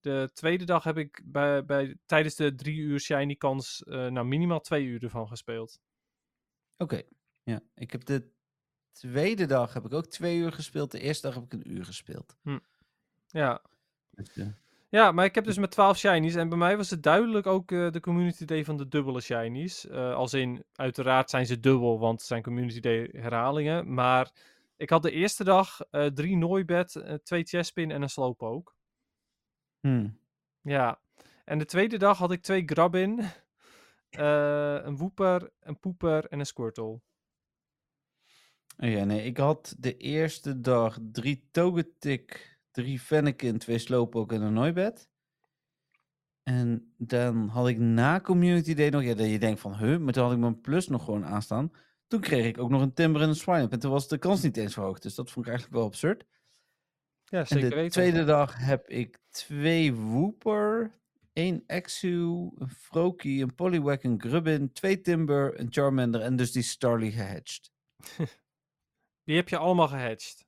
S4: De tweede dag heb ik bij, bij, tijdens de drie uur shiny kans eh, nou minimaal twee uur ervan gespeeld.
S3: Oké, ja. Ik heb de tweede dag heb ik ook twee uur gespeeld. De eerste dag heb ik een uur gespeeld.
S4: Ja.
S3: Dus, eh,
S4: ja, maar ik heb dus met 12 shinies. En bij mij was het duidelijk ook eh, de community day van de dubbele shinies. Eh, als in, uiteraard zijn ze dubbel, want het zijn community day herhalingen. Maar ik had de eerste dag eh, drie Noibat, eh, twee Chespin en een Slowpoke.
S3: hmm.
S4: Ja, en de tweede dag had ik twee Grabbin, [laughs] een Wooper, een Poeper en een Squirtle.
S3: Oh ja, nee, ik had de eerste dag drie Togetic, drie Fennekin, twee Slowpoke en een Noibat. En dan had ik na Community Day nog, ja, dat je denkt van, huh, maar toen had ik mijn plus nog gewoon aanstaan. Toen kreeg ik ook nog een Timber en een Swine en toen was de kans niet eens verhoogd. Dus dat vond ik eigenlijk wel absurd.
S4: Ja,
S3: En
S4: zeker
S3: de
S4: weten.
S3: tweede dag heb ik twee Wooper, één Exu, een Froakie, een Poliwag, een Grubbin, twee Timber, een Charmander en dus die Starly gehatcht. [laughs]
S4: Die heb je allemaal gehatcht.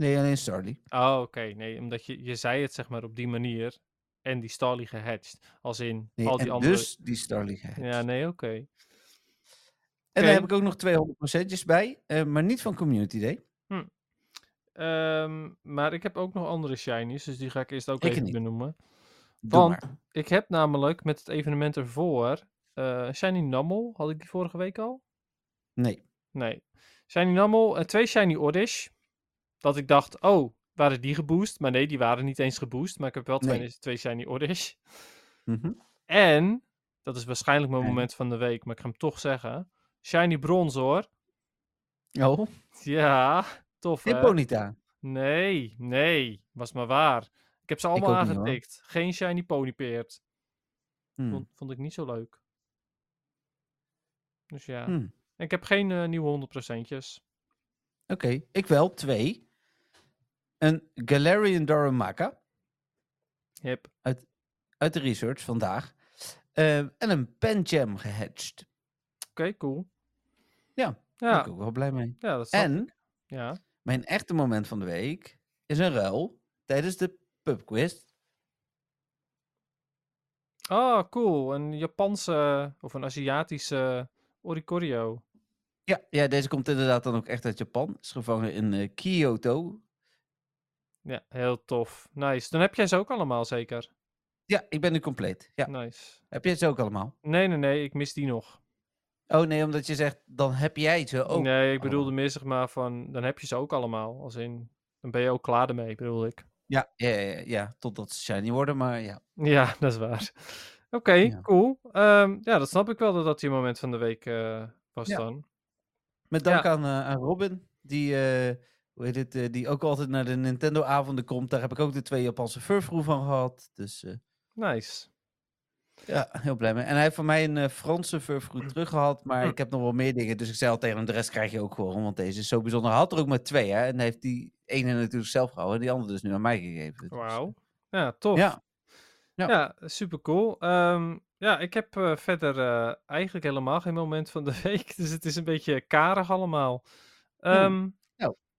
S3: Nee, alleen Starly.
S4: Oh, oké. Nee, omdat je, je zei het zeg maar op die manier. En die Starly gehatcht. Als in
S3: Nee,
S4: al die
S3: en
S4: andere...
S3: dus die Starly gehatcht.
S4: Ja, nee, oké.
S3: En daar heb ik ook nog 200 procentjes bij, eh, maar niet van Community Day.
S4: Ehm, maar ik heb ook nog andere shinies, dus die ga ik eerst ook
S3: Ik
S4: even
S3: niet.
S4: benoemen.
S3: Doe
S4: Want-
S3: maar.
S4: Ik heb namelijk met het evenement ervoor eh Shiny Numble. Had ik die vorige week al?
S3: Nee.
S4: Nee. Shiny Numble en twee Shiny Oddish. Dat ik dacht, oh, waren die geboost? Maar nee, die waren niet eens geboost. Maar ik heb wel twee,
S3: Nee.
S4: twee Shiny Oddish.
S3: Mhm.
S4: En, dat is waarschijnlijk mijn
S3: En?
S4: moment van de week, maar ik ga hem toch zeggen. Shiny Bronzor.
S3: Oh,
S4: Ja, tof hè?
S3: Ponyta.
S4: Nee, nee, was maar waar. Ik heb ze allemaal
S3: niet, hoor.
S4: aangetikt. Geen shiny ponypeert.
S3: Hmm.
S4: Vond, vond ik niet zo leuk. Dus ja.
S3: Hmm.
S4: Ik heb geen eh, nieuwe 100 procentjes.
S3: Oké, ik wel, twee. Een Galarian Darumaka
S4: Hip.
S3: uit de research vandaag. Eh, en een Penjam gehatcht.
S4: Oké, cool.
S3: Ja, Daar ben
S4: Ja,
S3: ik ook wel blij mee.
S4: ja dat ik.
S3: En
S4: Ja.
S3: mijn echte moment van de week is een ruil tijdens de pubquiz.
S4: Ah, cool. Een Japanse of een Aziatische Oricorio.
S3: Ja, ja, deze komt inderdaad dan ook echt uit Japan. Is gevangen in eh, Kyoto.
S4: Ja, heel tof. Nice. Dan heb jij ze ook allemaal zeker.
S3: Ja, ik ben nu compleet. Ja,
S4: Nice.
S3: heb jij ze ook allemaal?
S4: Nee, nee, nee. Ik mis die nog.
S3: Oh nee, omdat je zegt, dan heb jij ze ook.
S4: nee, ik bedoelde meer zeg maar van, dan heb je ze ook allemaal. Als in, dan ben je ook klaar ermee, bedoel ik.
S3: Ja, ja, ja, ja, totdat ze shiny worden, maar ja.
S4: Ja, [laughs] dat is waar. Oké,
S3: Ja.
S4: cool. Ehm, ja, dat snap ik wel dat dat je moment van de week eh, was
S3: Ja.
S4: dan.
S3: Met dank aan, eh, aan Robin, die, eh, hoe heet het, eh, die ook altijd naar de Nintendo-avonden komt. Daar heb ik ook de twee Japanse furfroe van gehad. Dus eh,
S4: Nice.
S3: ja, heel blij mee. En hij heeft van mij een eh, Franse furfroe teruggehad, maar ik heb nog wel meer dingen. Dus ik zei al tegen hem, de rest krijg je ook gewoon, want deze is zo bijzonder. Hij had er ook maar twee, hè. En hij heeft die ene natuurlijk zelf gehouden en die andere dus nu aan mij gegeven. Dus,
S4: Wauw. Ja, tof.
S3: Ja.
S4: Ja,
S3: Ja.
S4: super cool. Ehm, ja, ik heb verder eigenlijk helemaal geen moment van de [laughs] week. Dus het is een beetje karig allemaal. Ehm
S3: Nou.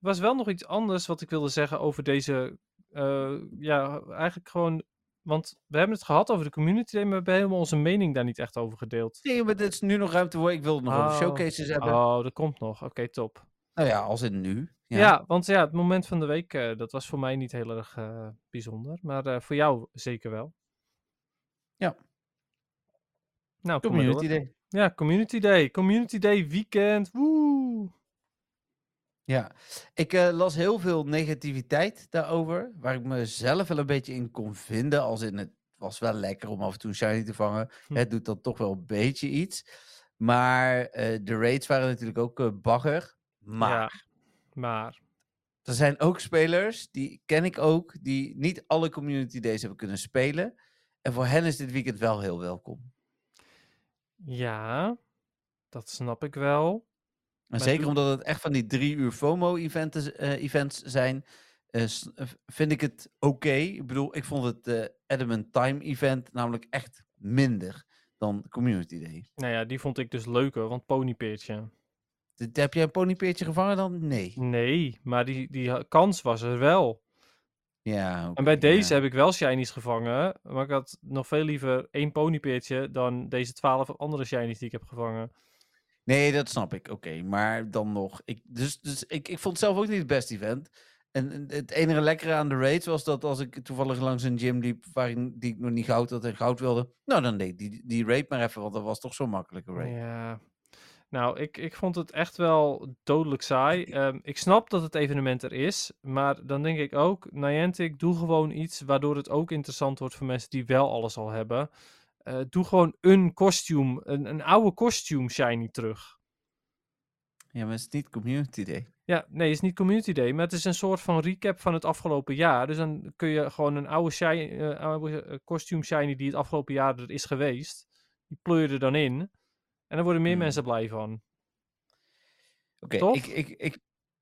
S4: Was wel nog iets anders wat ik wilde zeggen over deze. eh, ja, eigenlijk gewoon. Want we hebben het gehad over de community day, maar we hebben helemaal onze mening daar niet echt over gedeeld.
S3: Nee, maar dit is nu nog ruimte voor. Ik wil het nog over
S4: Oh.
S3: showcases hebben.
S4: Oh, dat komt nog. Oké, top.
S3: Nou ja, als in nu.
S4: Ja.
S3: Ja.
S4: want ja, het moment van de week, eh, dat was voor mij niet heel erg eh, bijzonder. Maar voor jou zeker wel.
S3: Ja.
S4: Nou,
S3: Community. Day.
S4: Ja, Community Day. Community Day weekend. Woe!
S3: Ja, ik eh, las heel veel negativiteit daarover, waar ik mezelf wel een beetje in kon vinden, als in het was wel lekker om af en toe een shiny te vangen.
S4: Hm.
S3: Het doet dan toch wel een beetje iets. Maar eh, de raids waren natuurlijk ook eh, bagger. Maar
S4: Ja, maar.
S3: er zijn ook spelers, die ken ik ook, die niet alle community days hebben kunnen spelen. En voor hen is dit weekend wel heel welkom.
S4: Ja, dat snap ik wel. Maar
S3: zeker omdat het echt van die drie uur FOMO-events events zijn, eh, eh, vind ik het oké. Ik bedoel, ik vond het eh Adamant Time event namelijk echt minder dan Community Day.
S4: Nou ja, die vond ik dus leuker, want ponypeertje.
S3: Heb jij een ponypeertje gevangen dan? Nee.
S4: Nee, maar die, die kans was er wel.
S3: Ja,
S4: En bij deze
S3: ja.
S4: heb ik wel shinies gevangen, maar ik had nog veel liever één ponypeertje dan deze twaalf andere shinies die ik heb gevangen.
S3: Nee, dat snap ik. Oké, maar dan nog. Ik, dus dus ik, ik vond het zelf ook niet het beste event. En het enige lekkere aan de raids was dat als ik toevallig langs een gym liep waarin die ik nog niet goud had en goud wilde, nou dan deed die, die raid maar even, want dat was toch zo'n makkelijke raid.
S4: Ja. Nou, ik, ik vond het echt wel dodelijk saai. Ehm, ik snap dat het evenement er is, maar dan denk ik ook, Niantic, doe gewoon iets waardoor het ook interessant wordt voor mensen die wel alles al hebben. Eh, doe gewoon een kostuum, een, een oude kostuum shiny terug.
S3: Ja, maar het is niet Community Day.
S4: Ja, nee, het is niet Community Day, maar het is een soort van recap van het afgelopen jaar. Dus dan kun je gewoon een oude, shiny, eh, oude eh, shiny die het afgelopen jaar er is geweest, die pleur je er dan in. En dan worden meer
S3: Hmm.
S4: mensen blij van.
S3: Oké, ik, ik, ik,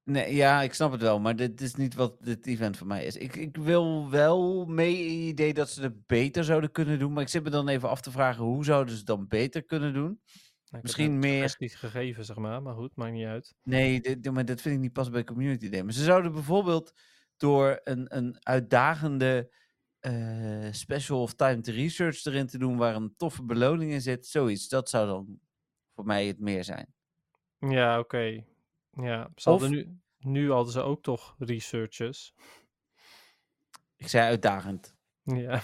S3: nee, ja, ik snap het wel, maar dit is niet wat dit event voor mij is. Ik, ik wil wel mee in het idee dat ze het beter zouden kunnen doen, maar ik zit me dan even af te vragen hoe zouden ze het dan beter kunnen doen?
S4: Nou,
S3: Misschien meer-
S4: suggesties gegeven, zeg maar. Maar goed, maakt niet uit.
S3: Nee, dit, dit- maar dat vind ik niet pas bij Community Day. Maar ze zouden bijvoorbeeld door een, een uitdagende eh, special of timed research erin te doen waar een toffe beloning in zit, zoiets, dat zou dan voor mij het meer zijn.
S4: Ja, oké. Ja, ze hadden
S3: Of-
S4: nu, nu hadden ze ook toch researches.
S3: Ik zei uitdagend.
S4: Ja.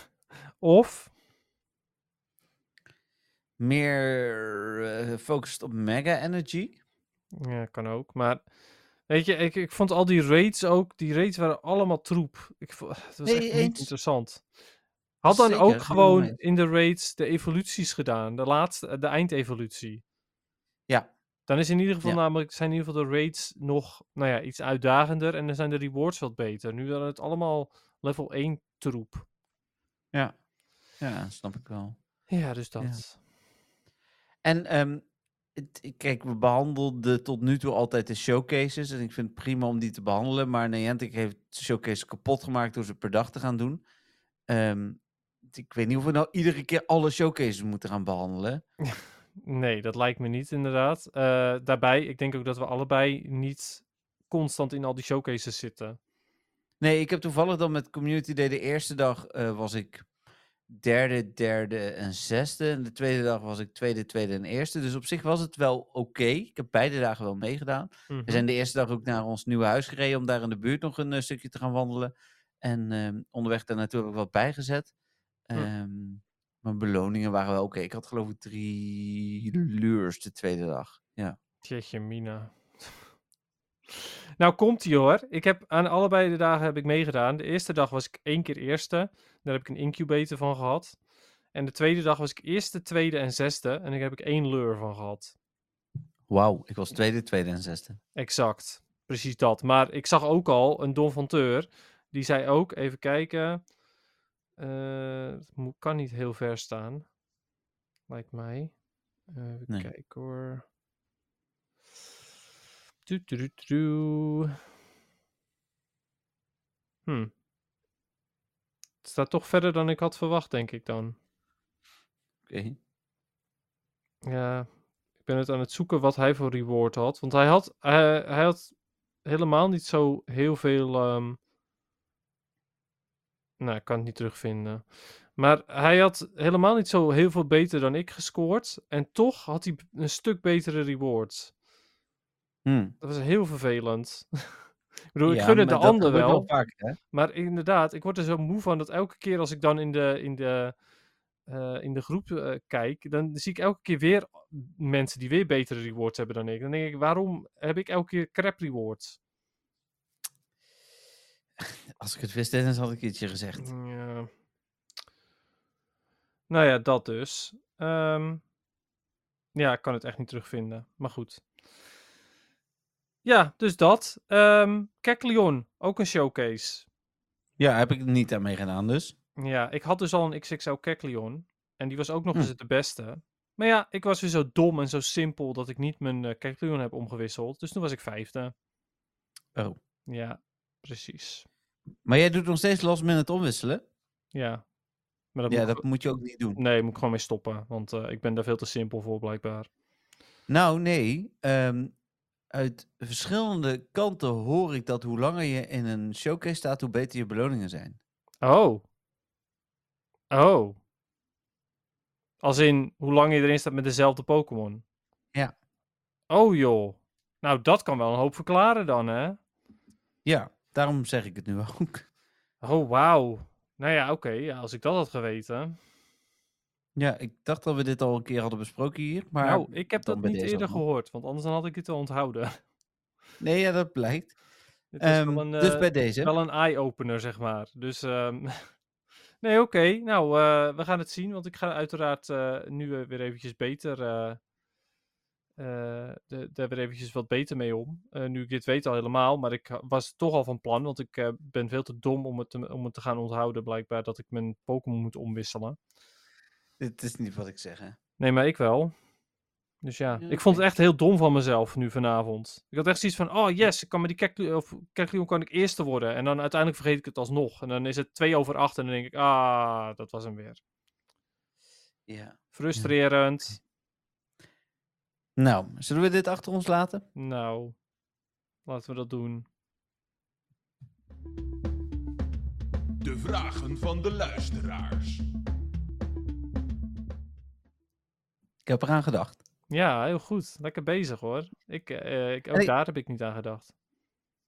S4: Of,
S3: Meer gefocust op mega energy.
S4: ja, kan ook. Maar, weet je, ik, ik vond al die raids ook, die raids waren allemaal troep. Ik vo- het was
S3: Nee,
S4: echt niet interessant. Had dan
S3: Zeker,
S4: ook gewoon in de raids de evoluties gedaan. De laatste, de eindevolutie.
S3: Ja.
S4: Dan is in ieder geval
S3: Ja.
S4: namelijk, zijn in ieder geval de raids nog, nou ja, iets uitdagender. En dan zijn de rewards wat beter. Nu waren het allemaal level 1 troep.
S3: Ja. Ja, snap ik wel.
S4: Ja, dus dat.
S3: En ehm, het- ik- kijk, we behandelden tot nu toe altijd de showcases. En ik vind het prima om die te behandelen. Maar Niantic heeft de showcase kapot gemaakt door ze per dag te gaan doen. Ehm, ik weet niet of we nou iedere keer alle showcases moeten gaan behandelen. [laughs]
S4: Nee, dat lijkt me niet inderdaad. Eh, daarbij, ik denk ook dat we allebei niet constant in al die showcases zitten.
S3: Nee, ik heb toevallig dan met Community Day de eerste dag eh, was ik derde, derde en zesde. En de tweede dag was ik tweede, tweede en eerste. Dus op zich was het wel oké. Ik heb beide dagen wel meegedaan.
S4: Mhm.
S3: We zijn de eerste dag ook naar ons nieuwe huis gereden om daar in de buurt nog een eh, stukje te gaan wandelen. En ehm, onderweg daar naartoe heb ik wat bijgezet. Ehm mijn beloningen waren wel oké. Ik had geloof ik drie lures de tweede dag. Ja.
S4: Mina. nou, komt ie hoor. Ik heb aan allebei de dagen heb ik meegedaan. De eerste dag was ik één keer eerste. Daar heb ik een incubator van gehad. En de tweede dag was ik eerste, tweede en zesde. En daar heb ik één leur van gehad.
S3: Wauw, ik was tweede, tweede en zesde.
S4: Exact. Precies dat. Maar ik zag ook al een Don van Teur. Die zei ook, even kijken. Eh, het kan niet heel ver staan. Lijkt mij. Eh, even
S3: Nee.
S4: kijken hoor. Doe, doe, doe. Hm. Het staat toch verder dan ik had verwacht, denk ik dan.
S3: Oké.
S4: Ja, ik ben het aan het zoeken wat hij voor reward had. Want hij had, hij, hij had helemaal niet zo heel veel. ehm, Nou, ik kan het niet terugvinden. Maar hij had helemaal niet zo heel veel beter dan ik gescoord. En toch had hij een stuk betere rewards.
S3: Hm.
S4: Dat was heel vervelend. [laughs] ik bedoel, ik gun het de ander wel.
S3: vaak, hè?
S4: Maar inderdaad, ik word er zo moe van dat elke keer als ik dan in de, in de, eh, in de groep eh, kijk, dan zie ik elke keer weer mensen die weer betere rewards hebben dan ik. Dan denk ik, waarom heb ik elke keer crap rewards? [laughs]
S3: Als ik het wist, Dennis, had ik iets je gezegd.
S4: Ja. Nou ja, dat dus. Ehm, ja, ik kan het echt niet terugvinden. Maar goed. Ja, dus dat. Kekleon, ook een showcase.
S3: Ja, heb ik niet aan meegedaan, dus.
S4: Ja, ik had dus al een XXL Kekleon. En die was ook nog
S3: Hm.
S4: eens de beste. Maar ja, ik was weer zo dom en zo simpel dat ik niet mijn uh, heb omgewisseld. Dus toen was ik vijfde.
S3: Oh.
S4: Ja, precies.
S3: Maar jij doet nog steeds last minute omwisselen?
S4: Ja. Maar dat
S3: ja,
S4: moet
S3: dat moet je ook niet doen.
S4: Nee, moet ik gewoon mee stoppen. Want eh, ik ben daar veel te simpel voor, blijkbaar.
S3: Nou, nee. ehm, uit verschillende kanten hoor ik dat hoe langer je in een showcase staat, hoe beter je beloningen zijn.
S4: Oh. Oh. Als in hoe lang je erin staat met dezelfde Pokémon.
S3: Ja.
S4: Oh joh. Nou, dat kan wel een hoop verklaren dan, hè?
S3: Ja, daarom zeg ik het nu ook.
S4: Oh, wauw. Nou ja, oké. ja, als ik dat had geweten.
S3: Ja, ik dacht dat we dit al een keer hadden besproken hier, maar...
S4: nou, ik heb dat niet eerder gehoord. Want anders dan had ik het wel onthouden.
S3: Nee, ja, dat blijkt. [laughs]
S4: Wel een,
S3: dus
S4: eh,
S3: bij deze.
S4: wel een eye-opener, zeg maar. Dus, ehm, [laughs] nee, oké. Nou, eh, we gaan het zien, want ik ga uiteraard eh, nu weer eventjes beter, de- daar weer eventjes wat beter mee om. Eh, nu ik dit weet al helemaal, maar ik was toch al van plan, want ik eh, ben veel te dom om het, te, om het te gaan onthouden, blijkbaar, dat ik mijn Pokémon moet omwisselen.
S3: Dit is niet wat ik zeg, hè.
S4: Nee, maar ik wel. Dus ja, ik vond het echt heel dom van mezelf nu vanavond. Ik had echt zoiets van, oh yes, ik kan met die Kekleon kan ik eerste worden. En dan uiteindelijk vergeet ik het alsnog. En dan is het twee over acht en dan denk ik, ah, dat was hem weer.
S3: Ja.
S4: Frustrerend.
S3: Nou, zullen we dit achter ons laten?
S4: Nou, laten we dat doen.
S2: De vragen van de luisteraars.
S3: Ik heb eraan gedacht.
S4: Ja, heel goed. Lekker bezig hoor. Ik, eh, ik, ook daar heb ik niet aan gedacht.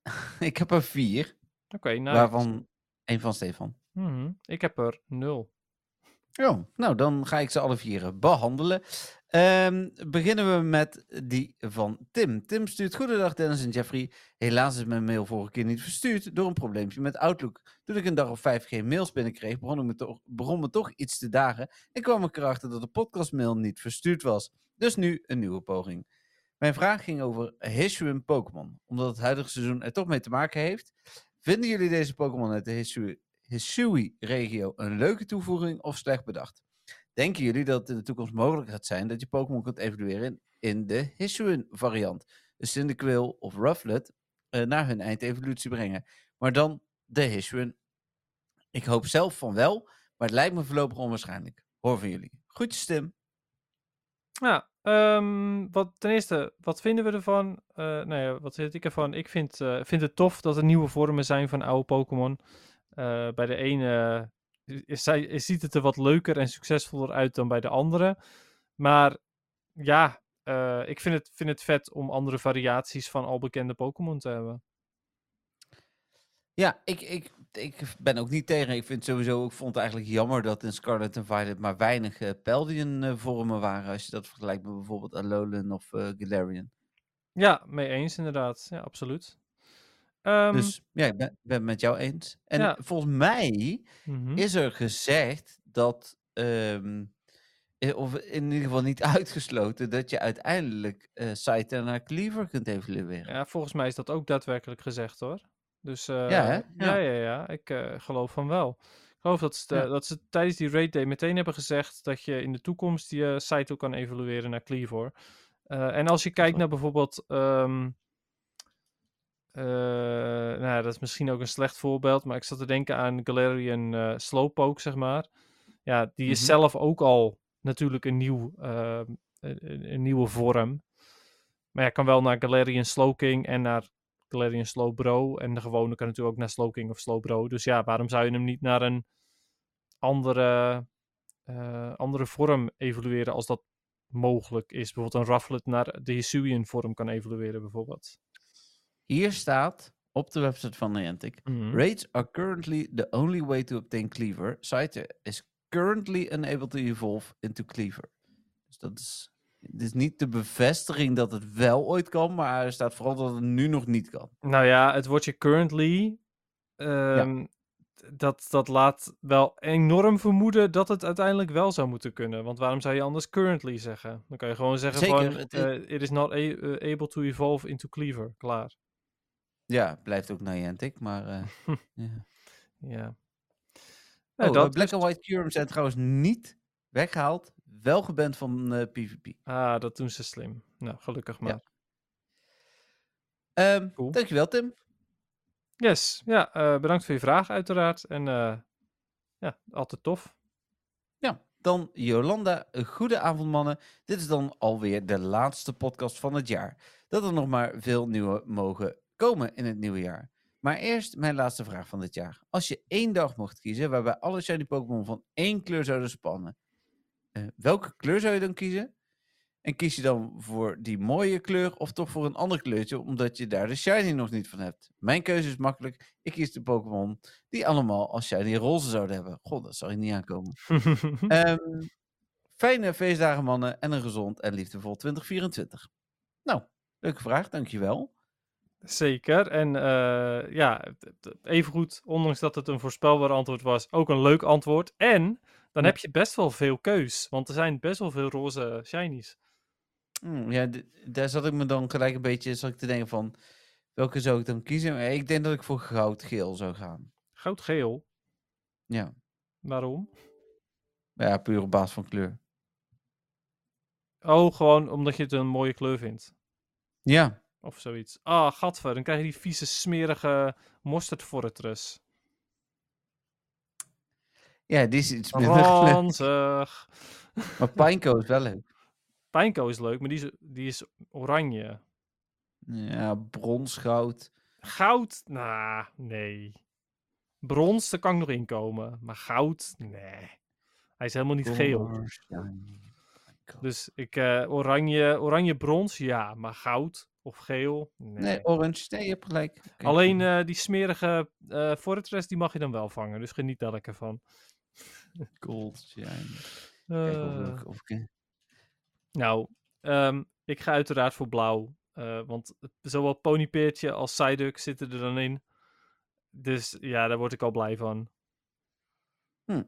S4: [laughs]
S3: ik heb er vier,
S4: Oké, nou.
S3: waarvan één van Stefan.
S4: Mhm. Ik heb er nul.
S3: Oh, nou dan ga ik ze alle vier eh, behandelen. Ehm, beginnen we met die van Tim. Tim stuurt Goedendag Dennis en Jeffrey. Helaas is mijn mail vorige keer niet verstuurd door een probleempje met Outlook. Toen ik een dag of vijf geen mails binnenkreeg, begon, ik me toch, begon me toch iets te dagen en kwam ik erachter dat de podcastmail niet verstuurd was. Dus nu een nieuwe poging. Mijn vraag ging over Hisuian Pokémon. Omdat het huidige seizoen er toch mee te maken heeft. Vinden jullie deze Pokémon uit de Hisui- Hisui-regio een leuke toevoeging of slecht bedacht? Denken jullie dat het in de toekomst mogelijk gaat zijn dat je Pokémon kunt evalueren in, de Hisuian variant? Dus Cyndaquil of Rufflet eh, naar hun eindevolutie brengen. Maar dan de Hisuian. Ik hoop zelf van wel, maar het lijkt me voorlopig onwaarschijnlijk. Hoor van jullie. Groetjes Tim.
S4: Ja, ehm, wat, ten eerste, wat vinden we ervan? Eh nou ja, wat vind ik ervan? Ik vind, eh, vind het tof dat er nieuwe vormen zijn van oude Pokémon. Bij de ene zij- ziet het er wat leuker en succesvoller uit dan bij de andere. Maar ja, eh, ik vind het, vind het vet om andere variaties van al bekende Pokémon te hebben.
S3: Ja, ik, ik, ik ben ook niet tegen. Ik vind sowieso, ik vond het eigenlijk jammer dat in Scarlet en Violet maar weinig eh Paldean eh, vormen waren. Als je dat vergelijkt met bijvoorbeeld Alolan of Galarian.
S4: Ja, mee eens inderdaad. Ja, absoluut. Ehm,
S3: dus ja, ik ben, ben het met jou eens. En
S4: Ja.
S3: volgens mij
S4: mhm.
S3: is er gezegd dat, ehm, eh, of in ieder geval niet [laughs] uitgesloten, dat je uiteindelijk eh Scyther naar Cleaver kunt evalueren.
S4: Ja, volgens mij is dat ook daadwerkelijk gezegd hoor. Dus eh,
S3: Ja, hè?
S4: ja,
S3: Ja.
S4: ja, ja, ik eh, geloof van wel. Ik geloof dat ze, dat ze tijdens die raid day meteen hebben gezegd dat je in de toekomst je uh, site ook kan evalueren naar Cleavor. Eh, en als je kijkt naar bijvoorbeeld, ehm, eh, nou ja, dat is misschien ook een slecht voorbeeld, maar ik zat te denken aan Galarian eh Slowpoke, zeg maar. Ja, die is
S3: Mhm.
S4: zelf ook al natuurlijk een, nieuw, ehm, een, een- nieuwe vorm. Maar ja, kan wel naar Galarian Slowking en naar Galarian Slowbro. En de gewone kan natuurlijk ook naar Slowking of Slowbro. Dus ja, waarom zou je hem niet naar een andere, eh, andere vorm evolueren als dat mogelijk is? Bijvoorbeeld een Rufflet naar de Hisuian vorm kan evolueren bijvoorbeeld.
S3: Hier staat op de website van Niantic.
S4: Mhm.
S3: Raids are currently the only way to obtain Cleaver. Scyther is currently unable to evolve into Cleaver. Dus dat is, het is niet de bevestiging dat het wel ooit kan, maar er staat vooral dat het nu nog niet kan.
S4: Nou ja, het woordje currently. ehm, dat, dat laat wel enorm vermoeden dat het uiteindelijk wel zou moeten kunnen. Want waarom zou je anders currently zeggen? Dan kan je gewoon zeggen
S3: Zeker,
S4: van... eh, it is not eh, able to evolve into cleaver. Klaar.
S3: Ja, blijft ook Niantic, maar... eh, [laughs] ja.
S4: Ja.
S3: Oh,
S4: Ja,
S3: eh,
S4: dat
S3: Black and White Curums zijn trouwens niet weggehaald, wel geband van eh, PvP.
S4: Ah, dat doen ze slim. Nou, gelukkig maar.
S3: Ehm
S4: Cool.
S3: Dankjewel, Tim.
S4: Yes. Ja, eh, bedankt voor je vraag uiteraard. En eh, ja, altijd tof.
S3: Ja, dan Jolanda. Een goede avond, mannen. Dit is dan alweer de laatste podcast van het jaar. Dat er nog maar veel nieuwe mogen komen in het nieuwe jaar. Maar eerst mijn laatste vraag van dit jaar. Als je één dag mocht kiezen waarbij alle shiny Pokémon van één kleur zouden spannen, eh, welke kleur zou je dan kiezen? En kies je dan voor die mooie kleur of toch voor een ander kleurtje, omdat je daar de shiny nog niet van hebt? Mijn keuze is makkelijk. Ik kies de Pokémon die allemaal als shiny roze zouden hebben. God, dat zou ik niet aankomen. [laughs] Ehm, fijne feestdagen, mannen. En een gezond en liefdevol 2024. Nou, leuke vraag, dankjewel.
S4: Zeker. En eh ja, evengoed, ondanks dat het een voorspelbaar antwoord was, ook een leuk antwoord. En dan
S3: Ja.
S4: heb je best wel veel keus. Want er zijn best wel veel roze shinies.
S3: Hmm, ja, daar zat ik me dan gelijk een beetje zat ik te denken van... Welke zou ik dan kiezen? Ik denk dat ik voor goud-geel zou gaan.
S4: Goudgeel.
S3: Ja.
S4: Waarom?
S3: ja, puur op basis van kleur.
S4: Oh, gewoon omdat je het een mooie kleur vindt.
S3: Ja,
S4: Of zoiets. Ah, gadver. Dan krijg je die vieze, smerige mosterdforretrus.
S3: ja die is iets minder [laughs] leuk.
S4: Ranzig.
S3: Maar Pineco is wel leuk.
S4: Pijnko is leuk, maar die is, die is oranje.
S3: Ja, brons, goud.
S4: Goud? Nou, nee. Brons, daar kan ik nog inkomen. Maar goud? Nee. Hij is helemaal niet geel.
S3: Pineco.
S4: Dus ik, eh, oranje, oranje brons, ja. Maar goud of geel? Nee.
S3: Nee, orange. Nee, je hebt gelijk.
S4: Alleen eh, die smerige eh Fortress, die mag je dan wel vangen. Dus geniet daar lekker van. [laughs]
S3: gold shiny. Kijk of
S4: Eh,
S3: ik- of ik...
S4: nou, ehm, ik ga uiteraard voor blauw. eh, want zowel Ponypeertje als Psyduck zitten er dan in. Dus ja, daar word ik al blij van.
S3: Hm.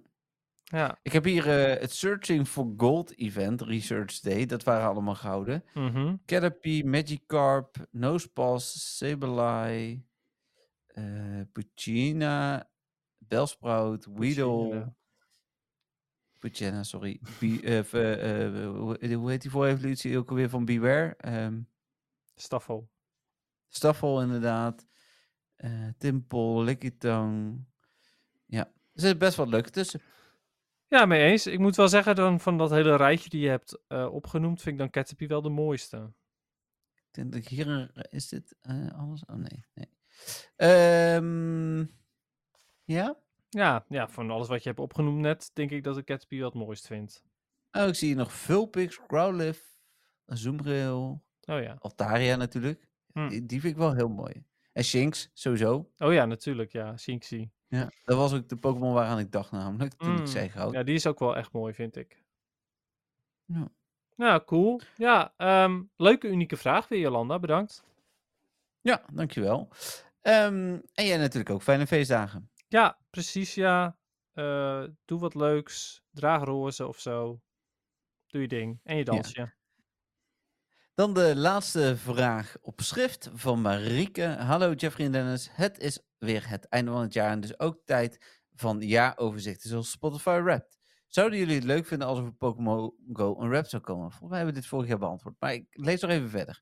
S4: Ja.
S3: Ik heb hier eh, het Searching for Gold event, Research Day. Dat waren allemaal gouden.
S4: mhm.
S3: Caterpie, Magikarp, Nosepass, Sableye, eh Puccina, Bellsprout, Weedle. Puccina, sorry. Be, eh, hoe heet die voor evolutie ook alweer van Beware? Ehm
S4: Staffel.
S3: Staffel inderdaad. Timpel, Lickitung. Ja, er zit best wat leuk tussen.
S4: Ja, mee eens. Ik moet wel zeggen, dan van dat hele rijtje die je hebt eh, opgenoemd, vind ik dan Caterpie wel de mooiste.
S3: Ik denk dat hier een... Is dit eh, alles? Oh nee, nee. Ehm, ja?
S4: Ja, ja, van alles wat je hebt opgenoemd net, denk ik dat ik Caterpie wel het mooist vind.
S3: Oh, ik zie hier nog Vulpix, Growlithe, Zoomrail,
S4: Oh ja.
S3: Altaria natuurlijk.
S4: Hm.
S3: Die, die vind ik wel heel mooi. En Shinx, sowieso.
S4: Oh ja, natuurlijk, ja. Shinxie.
S3: Ja. Dat was ook de Pokémon waaraan ik dacht namelijk, toen ik
S4: Mm,
S3: zei goud.
S4: Ja, die is ook wel echt mooi, vind ik.
S3: Ja.
S4: Nou, cool. Ja, ehm, leuke, unieke vraag weer, Jolanda. Bedankt.
S3: Ja, dankjewel. Ehm, en jij natuurlijk ook fijne feestdagen.
S4: Ja, precies, ja. Eh, doe wat leuks. Draag roze of zo. Doe je ding. En je dansje.
S3: Dan de laatste vraag op schrift van Marieke. Hallo Jeffrey en Dennis. Het is weer het einde van het jaar en dus ook tijd van jaaroverzichten zoals Spotify Wrapped. Zouden jullie het leuk vinden als er voor Pokémon Go een rap zou komen? Volgens mij hebben we dit vorig jaar beantwoord, maar ik lees nog even verder.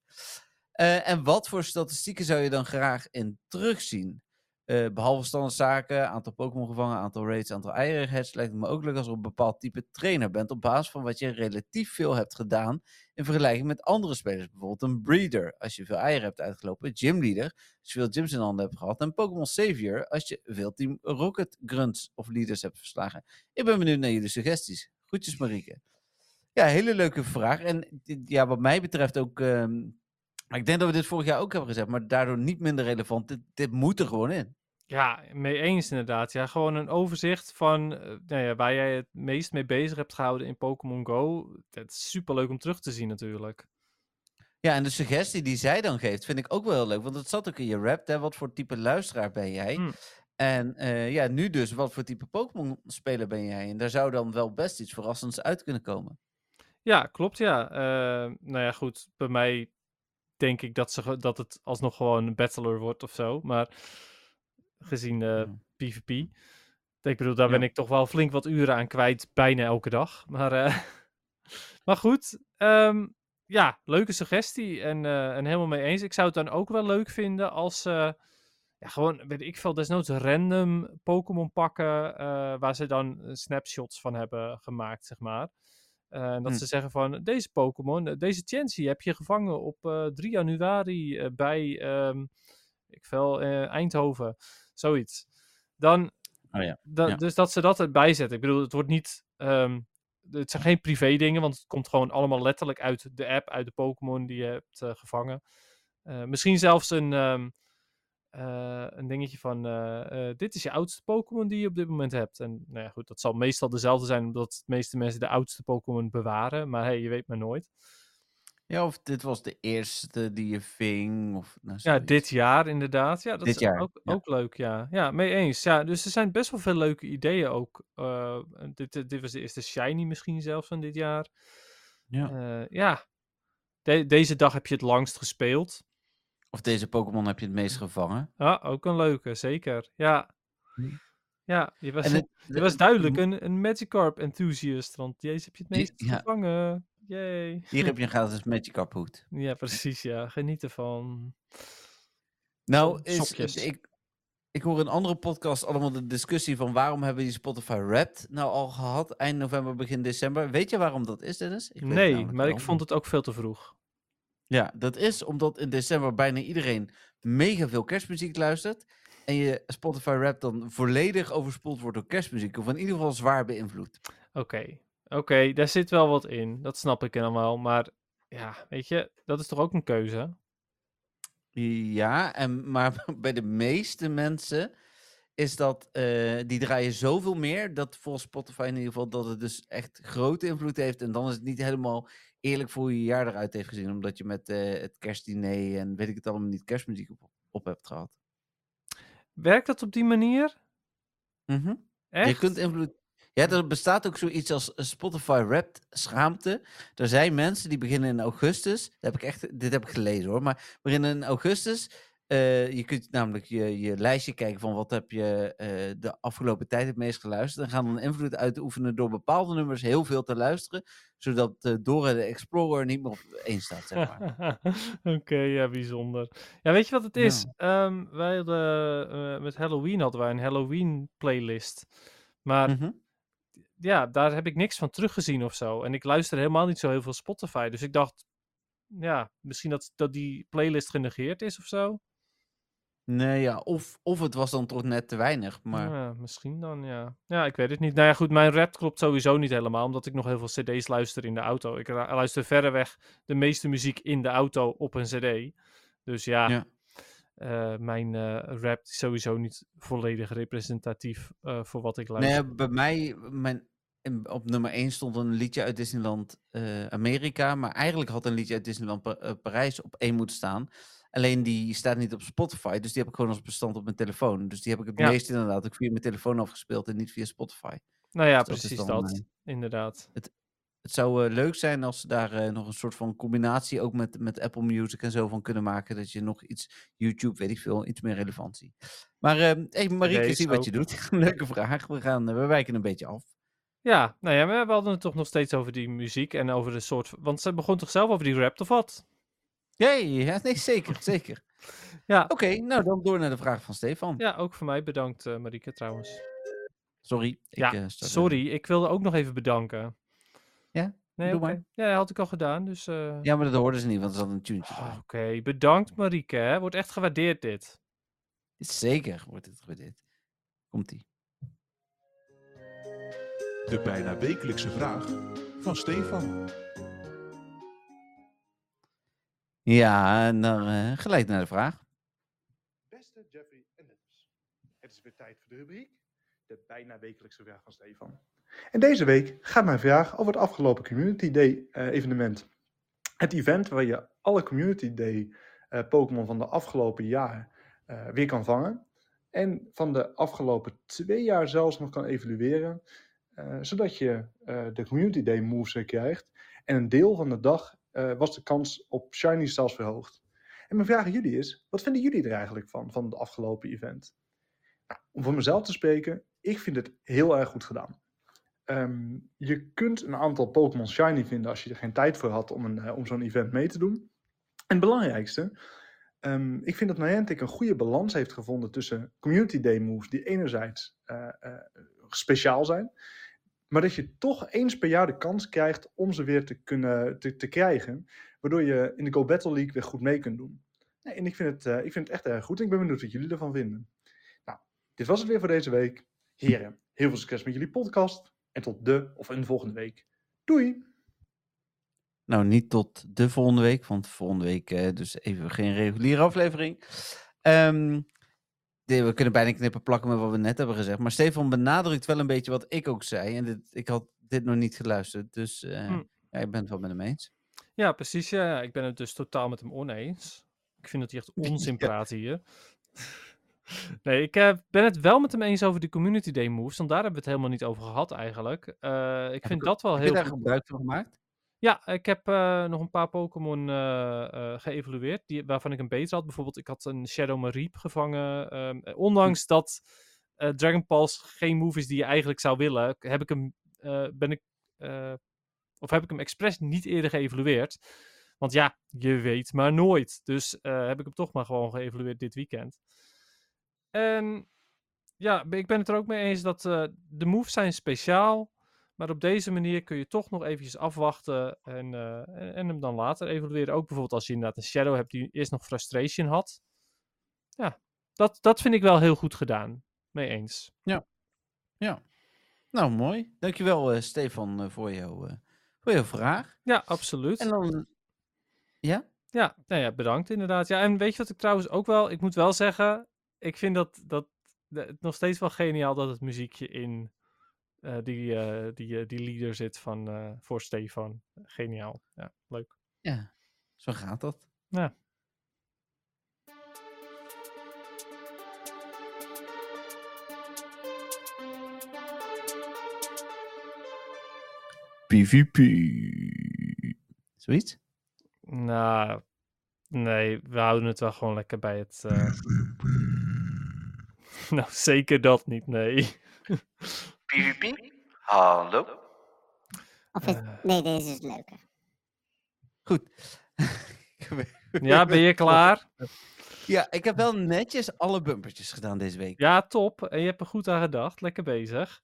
S3: Eh, en wat voor statistieken zou je dan graag in terugzien? Eh, behalve standaardzaken, aantal Pokémon gevangen, aantal raids, aantal eieren gehatcht, lijkt het me ook leuk als er een bepaald type trainer bent op basis van wat je relatief veel hebt gedaan in vergelijking met andere spelers. Bijvoorbeeld een breeder, als je veel eieren hebt uitgelopen, gymleader, als je veel gyms in handen hebt gehad, en Pokémon Savior, als je veel Team Rocket grunts of leaders hebt verslagen. Ik ben benieuwd naar jullie suggesties. Groetjes Marieke. Ja, hele leuke vraag. En ja, wat mij betreft ook... ehm, maar ik denk dat we dit vorig jaar ook hebben gezegd, maar daardoor niet minder relevant. Dit, dit moet er gewoon in.
S4: Ja, mee eens inderdaad. Ja, gewoon een overzicht van eh, nou ja, waar jij het meest mee bezig hebt gehouden in Pokémon Go. Het is super leuk om terug te zien natuurlijk.
S3: Ja, en de suggestie die zij dan geeft, vind ik ook wel heel leuk. Want het zat ook in je rap, hè? Wat voor type luisteraar ben jij?
S4: Hmm.
S3: En eh, ja, nu dus, wat voor type Pokémon-speler ben jij? En daar zou dan wel best iets verrassends uit kunnen komen.
S4: Ja, klopt ja. Eh, nou ja, goed. Bij mij denk ik dat, ze, dat het alsnog gewoon een battler wordt of zo. Maar gezien eh,
S3: Ja.
S4: PvP. Ik bedoel, daar ben ik toch wel flink wat uren aan kwijt, bijna elke dag. Maar, eh, [laughs] maar goed, ehm, ja, leuke suggestie en, eh, en helemaal mee eens. Ik zou het dan ook wel leuk vinden als ze ja, gewoon, weet ik veel, desnoods random Pokémon pakken waar ze dan snapshots van hebben gemaakt, zeg maar. Eh, en dat
S3: Hm.
S4: ze zeggen van, deze Pokémon, eh, deze Chansey heb je gevangen op eh 3 januari eh, bij, ehm, ik veel, eh, Eindhoven, zoiets. Dan,
S3: Oh ja,
S4: da-
S3: ja.
S4: dus dat ze dat erbij zetten. Ik bedoel, het wordt niet, ehm, het zijn geen privé dingen, want het komt gewoon allemaal letterlijk uit de app, uit de Pokémon die je hebt eh, gevangen. Eh, misschien zelfs een, ehm, eh, een dingetje van, eh, eh, dit is je oudste Pokémon die je op dit moment hebt. En nou ja, goed, dat zal meestal dezelfde zijn, omdat de meeste mensen de oudste Pokémon bewaren. Maar hey, je weet maar nooit.
S3: Ja, of dit was de eerste die je ving. Of, nou,
S4: Ja, dit jaar inderdaad. Ja, dat
S3: Dit
S4: is
S3: jaar,
S4: ook,
S3: ja.
S4: ook leuk, ja. Ja, mee eens. Ja, dus er zijn best wel veel leuke ideeën ook. Dit, dit was de eerste Shiny misschien zelfs van dit jaar.
S3: Ja.
S4: Ja, De- deze dag heb je het langst gespeeld.
S3: Of deze Pokémon heb je het meest gevangen.
S4: Ja, ook een leuke, zeker. Ja,
S3: Hmm.
S4: ja je was,
S3: het-
S4: je was duidelijk een, een Magikarp enthusiast, want deze heb je het
S3: Die-
S4: meest
S3: ja.
S4: gevangen. Yay.
S3: Hier heb je een gratis Magikarp hoed.
S4: Ja, precies, ja. Geniet ervan.
S3: Nou, is, ik, ik hoor in andere podcasts allemaal de discussie van waarom hebben die Spotify Wrapped nou al gehad eind november, begin december. Weet je waarom dat is, Dennis? Ik weet
S4: Nee, maar ik vond het ook veel te vroeg.
S3: Ja, dat is omdat in december bijna iedereen mega veel kerstmuziek luistert. En je Spotify Wrapped dan volledig overspoeld wordt door kerstmuziek. Of in ieder geval zwaar beïnvloed.
S4: Oké, oké, daar zit wel wat in. Dat snap ik wel. Maar ja, weet je, dat is toch ook een keuze?
S3: Ja, en, maar [laughs] bij de meeste mensen is dat, eh, die draaien zoveel meer, dat volgens Spotify in ieder geval, dat het dus echt grote invloed heeft. En dan is het niet helemaal eerlijk voor hoe je jaar eruit heeft gezien, omdat je met eh, het kerstdiner en weet ik het allemaal niet, kerstmuziek op, op hebt gehad.
S4: Werkt dat op die manier?
S3: Mhm.
S4: Echt?
S3: Je kunt invloed. Ja, er bestaat ook zoiets als Spotify Wrapped schaamte. Er zijn mensen die beginnen in augustus. Dat heb ik echt, dit heb ik gelezen hoor. Maar beginnen in augustus. Eh, je kunt namelijk je, je lijstje kijken van wat heb je eh, de afgelopen tijd het meest geluisterd. En gaan dan invloed uitoefenen door bepaalde nummers heel veel te luisteren. Zodat eh Dora de Explorer niet meer op één staat, zeg maar. [laughs]
S4: Oké, ja, bijzonder. Ja, weet je wat het is? Ehm, wij hadden, met Halloween hadden wij een Halloween playlist. Maar
S3: Mhm.
S4: ja, daar heb ik niks van teruggezien of zo. En ik luister helemaal niet zo heel veel Spotify. Dus ik dacht, ja, misschien dat, dat die playlist genegeerd is of zo.
S3: Nee, ja. Of, of het was dan toch net te weinig. Maar
S4: Ja, misschien dan, ja. Ja, ik weet het niet. Nou ja, goed, mijn rap klopt sowieso niet helemaal, omdat ik nog heel veel cd's luister in de auto. Ik luister verreweg de meeste muziek in de auto op een cd. Dus ja,
S3: Ja.
S4: eh, mijn eh, rap is sowieso niet volledig representatief eh, voor wat ik luister.
S3: Nee, bij mij, mijn, op nummer 1 stond een liedje uit Disneyland Amerika. Maar eigenlijk had een liedje uit Disneyland Pa- Parijs op 1 moeten staan. Alleen die staat niet op Spotify. Dus die heb ik gewoon als bestand op mijn telefoon. Dus die heb ik het
S4: Ja.
S3: meest inderdaad ook via mijn telefoon afgespeeld en niet via Spotify.
S4: nou ja,
S3: dus dat
S4: precies dat.
S3: mijn-
S4: Inderdaad.
S3: Het zou eh, leuk zijn als ze daar eh, nog een soort van combinatie ook met, met Apple Music en zo van kunnen maken. Dat je nog iets, YouTube, weet ik veel, iets meer relevantie. Maar eh hey, Marieke, zie wat je doet. [laughs] Leuke vraag. We, gaan, eh, we wijken een beetje af.
S4: Ja, nou ja, we hadden het toch nog steeds over die muziek en over de soort... Want ze begon toch zelf over die rap, of wat?
S3: Jee, ja, nee, zeker, [laughs] zeker.
S4: Ja,
S3: Oké, nou dan door naar de vraag van Stefan.
S4: ja, ook voor mij bedankt, eh Marieke, trouwens.
S3: Sorry. Ik,
S4: Ja,
S3: eh, sta-
S4: sorry, ik wilde ook nog even bedanken.
S3: Ja?
S4: Nee,
S3: Doe
S4: oké.
S3: maar.
S4: Ja, dat had ik al gedaan, dus... eh,
S3: Ja, maar dat hoorden ze niet, want er zat een tuentje
S4: ah,
S3: bij.
S4: Oké, bedankt Marieke, hè. Wordt echt gewaardeerd dit.
S3: Zeker wordt het gewaardeerd. Komt-ie.
S2: De bijna wekelijkse vraag van Stefan.
S3: Ja, en dan eh, gelijk naar de vraag.
S1: Beste Jeffrey en Dennis. Het is weer tijd voor de rubriek, de bijna wekelijkse vraag van Stefan. En deze week gaat mijn vraag over het afgelopen Community Day eh, evenement. Het event waar je alle Community Day eh, Pokémon van de afgelopen jaar weer kan vangen. En van de afgelopen twee jaar zelfs nog kan evalueren. zodat je de Community Day moves krijgt. En een deel van de dag eh, was de kans op Shiny zelfs verhoogd. En mijn vraag aan jullie is, wat vinden jullie er eigenlijk van, van het afgelopen event? Nou, om voor mezelf te spreken, ik vind het heel erg goed gedaan. Ehm, je kunt een aantal Pokémon Shiny vinden als je er geen tijd voor had om, een, eh, om zo'n event mee te doen. En het belangrijkste, ehm, ik vind dat Niantic een goede balans heeft gevonden tussen Community Day moves die enerzijds eh, speciaal zijn, maar dat je toch eens per jaar de kans krijgt om ze weer te kunnen te, te krijgen, waardoor je in de Go Battle League weer goed mee kunt doen. Nee, en ik vind, het, eh, ik vind het echt erg goed. Ik ben benieuwd wat jullie ervan vinden. Nou, dit was het weer voor deze week. Heren, heel veel succes met jullie podcast. En tot de of een volgende week. Doei!
S3: Nou, niet tot de volgende week, want volgende week eh, dus even geen reguliere aflevering. De- we kunnen bijna knippen plakken met wat we net hebben gezegd. Maar Stefan benadrukt wel een beetje wat ik ook zei. En dit, ik had dit nog niet geluisterd, dus
S4: Hm.
S3: ja, ik ben het wel met hem eens.
S4: Ja, precies. Ja, ik ben het dus totaal met hem oneens. Ik vind dat hij echt onzin [laughs] praat hier. Nee, ik eh, ben het wel met hem eens over de Community Day moves, want daar hebben we het helemaal niet over gehad eigenlijk. Eh, ik vind dat wel
S3: Heb je
S4: heel
S3: daar gebruik van gemaakt?
S4: Ja, ik heb eh, nog een paar Pokémon eh, eh, geëvalueerd, die, waarvan ik een beter had. Bijvoorbeeld, ik had een Shadow Mareep gevangen. ehm, eh, ondanks dat Dragon Pulse geen move is die je eigenlijk zou willen, heb ik hem, ben ik, of heb ik hem expres niet eerder geëvalueerd. Want ja, je weet maar nooit. Dus heb ik hem toch maar gewoon geëvalueerd dit weekend. En ja, ik ben het er ook mee eens dat de moves zijn speciaal. Maar op deze manier kun je toch nog eventjes afwachten en, eh, en, en hem dan later evalueren. Ook bijvoorbeeld als je inderdaad een Shadow hebt die eerst nog Frustration had. Ja, dat, dat vind ik wel heel goed gedaan. Mee eens.
S3: Nou, mooi. Dankjewel, eh Stefan, eh, voor, jou, voor jouw vraag.
S4: Ja, absoluut.
S3: En dan... Ja?
S4: Ja, nou ja, bedankt inderdaad. Ja, en weet je wat ik trouwens ook wel... Ik moet wel zeggen, ik vind dat, dat het nog steeds wel geniaal dat het muziekje in eh, die, eh, die, eh, die leader zit van, eh, voor Stefan. Geniaal. Ja, leuk.
S3: Ja, zo gaat dat.
S4: Ja.
S3: PvP. Zoiets?
S4: Nou, nee, we houden het wel gewoon lekker bij het... eh, [laughs] nou, zeker dat niet, nee. [laughs]
S3: PvP? Hallo?
S5: Of is,
S4: Eh.
S5: nee, deze is leuker.
S3: Goed. [laughs]
S4: Ja, ben je klaar?
S3: Ja, ik heb wel netjes alle bumpertjes gedaan deze week.
S4: Ja, top. En je hebt er goed aan gedacht. Lekker bezig.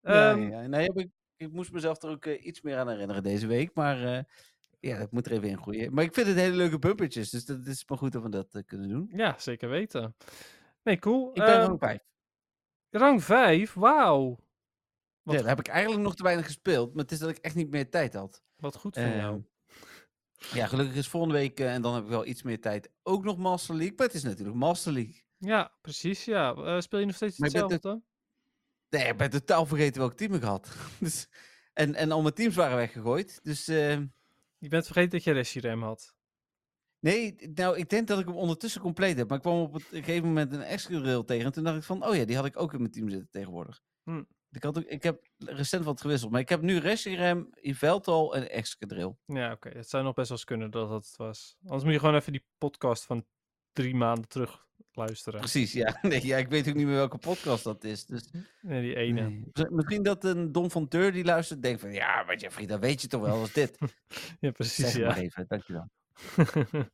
S3: Ja,
S4: Ehm,
S3: ja. Nee, heb ik, ik moest mezelf er ook eh, iets meer aan herinneren deze week. Maar eh, ja, ik moet er even in groeien. Maar ik vind het hele leuke bumpertjes. Dus dat is maar goed dat we dat kunnen doen.
S4: Ja, zeker weten. Nee, cool.
S3: Ik ben
S4: Ehm,
S3: rang 5.
S4: rang 5, wauw. Wat,
S3: Ja, daar heb ik eigenlijk nog te weinig gespeeld. Maar het is dat ik echt niet meer tijd had.
S4: wat goed van
S3: Ehm,
S4: jou.
S3: Ja, gelukkig is volgende week eh, en dan heb ik wel iets meer tijd. Ook nog Master League. Maar het is natuurlijk Master League.
S4: Ja, precies. Ja. Eh, speel je nog steeds
S3: maar
S4: hetzelfde?
S3: Nee, ik ben totaal vergeten welk team ik had. [laughs] dus, en, en al mijn teams waren weggegooid. Dus eh,
S4: Je bent vergeten dat je Reshiram had.
S3: nee, nou, ik denk dat ik hem ondertussen compleet heb. Maar ik kwam op het- een gegeven moment een Excadrill tegen. En toen dacht ik van, oh ja, die had ik ook in mijn team zitten tegenwoordig.
S4: Hm.
S3: Ik, had ook, ik heb recent wat gewisseld. Maar ik heb nu Reshiram, Yveltal en Excadrill.
S4: Ja, oké. Het zou nog best wel eens kunnen dat dat het was. Anders moet je gewoon even die podcast van drie maanden terug luisteren.
S3: Precies, ja. [laughs] Nee, ja. Ik weet ook niet meer welke podcast dat is. Dus,
S4: Nee, die ene.
S3: nee. Misschien dat een Don van Teur die luistert denkt van... Ja, maar Jeffrey, dat weet je toch wel als dit. [laughs]
S4: Ja, precies,
S3: Zeg het maar
S4: ja.
S3: even, dankjewel. [laughs]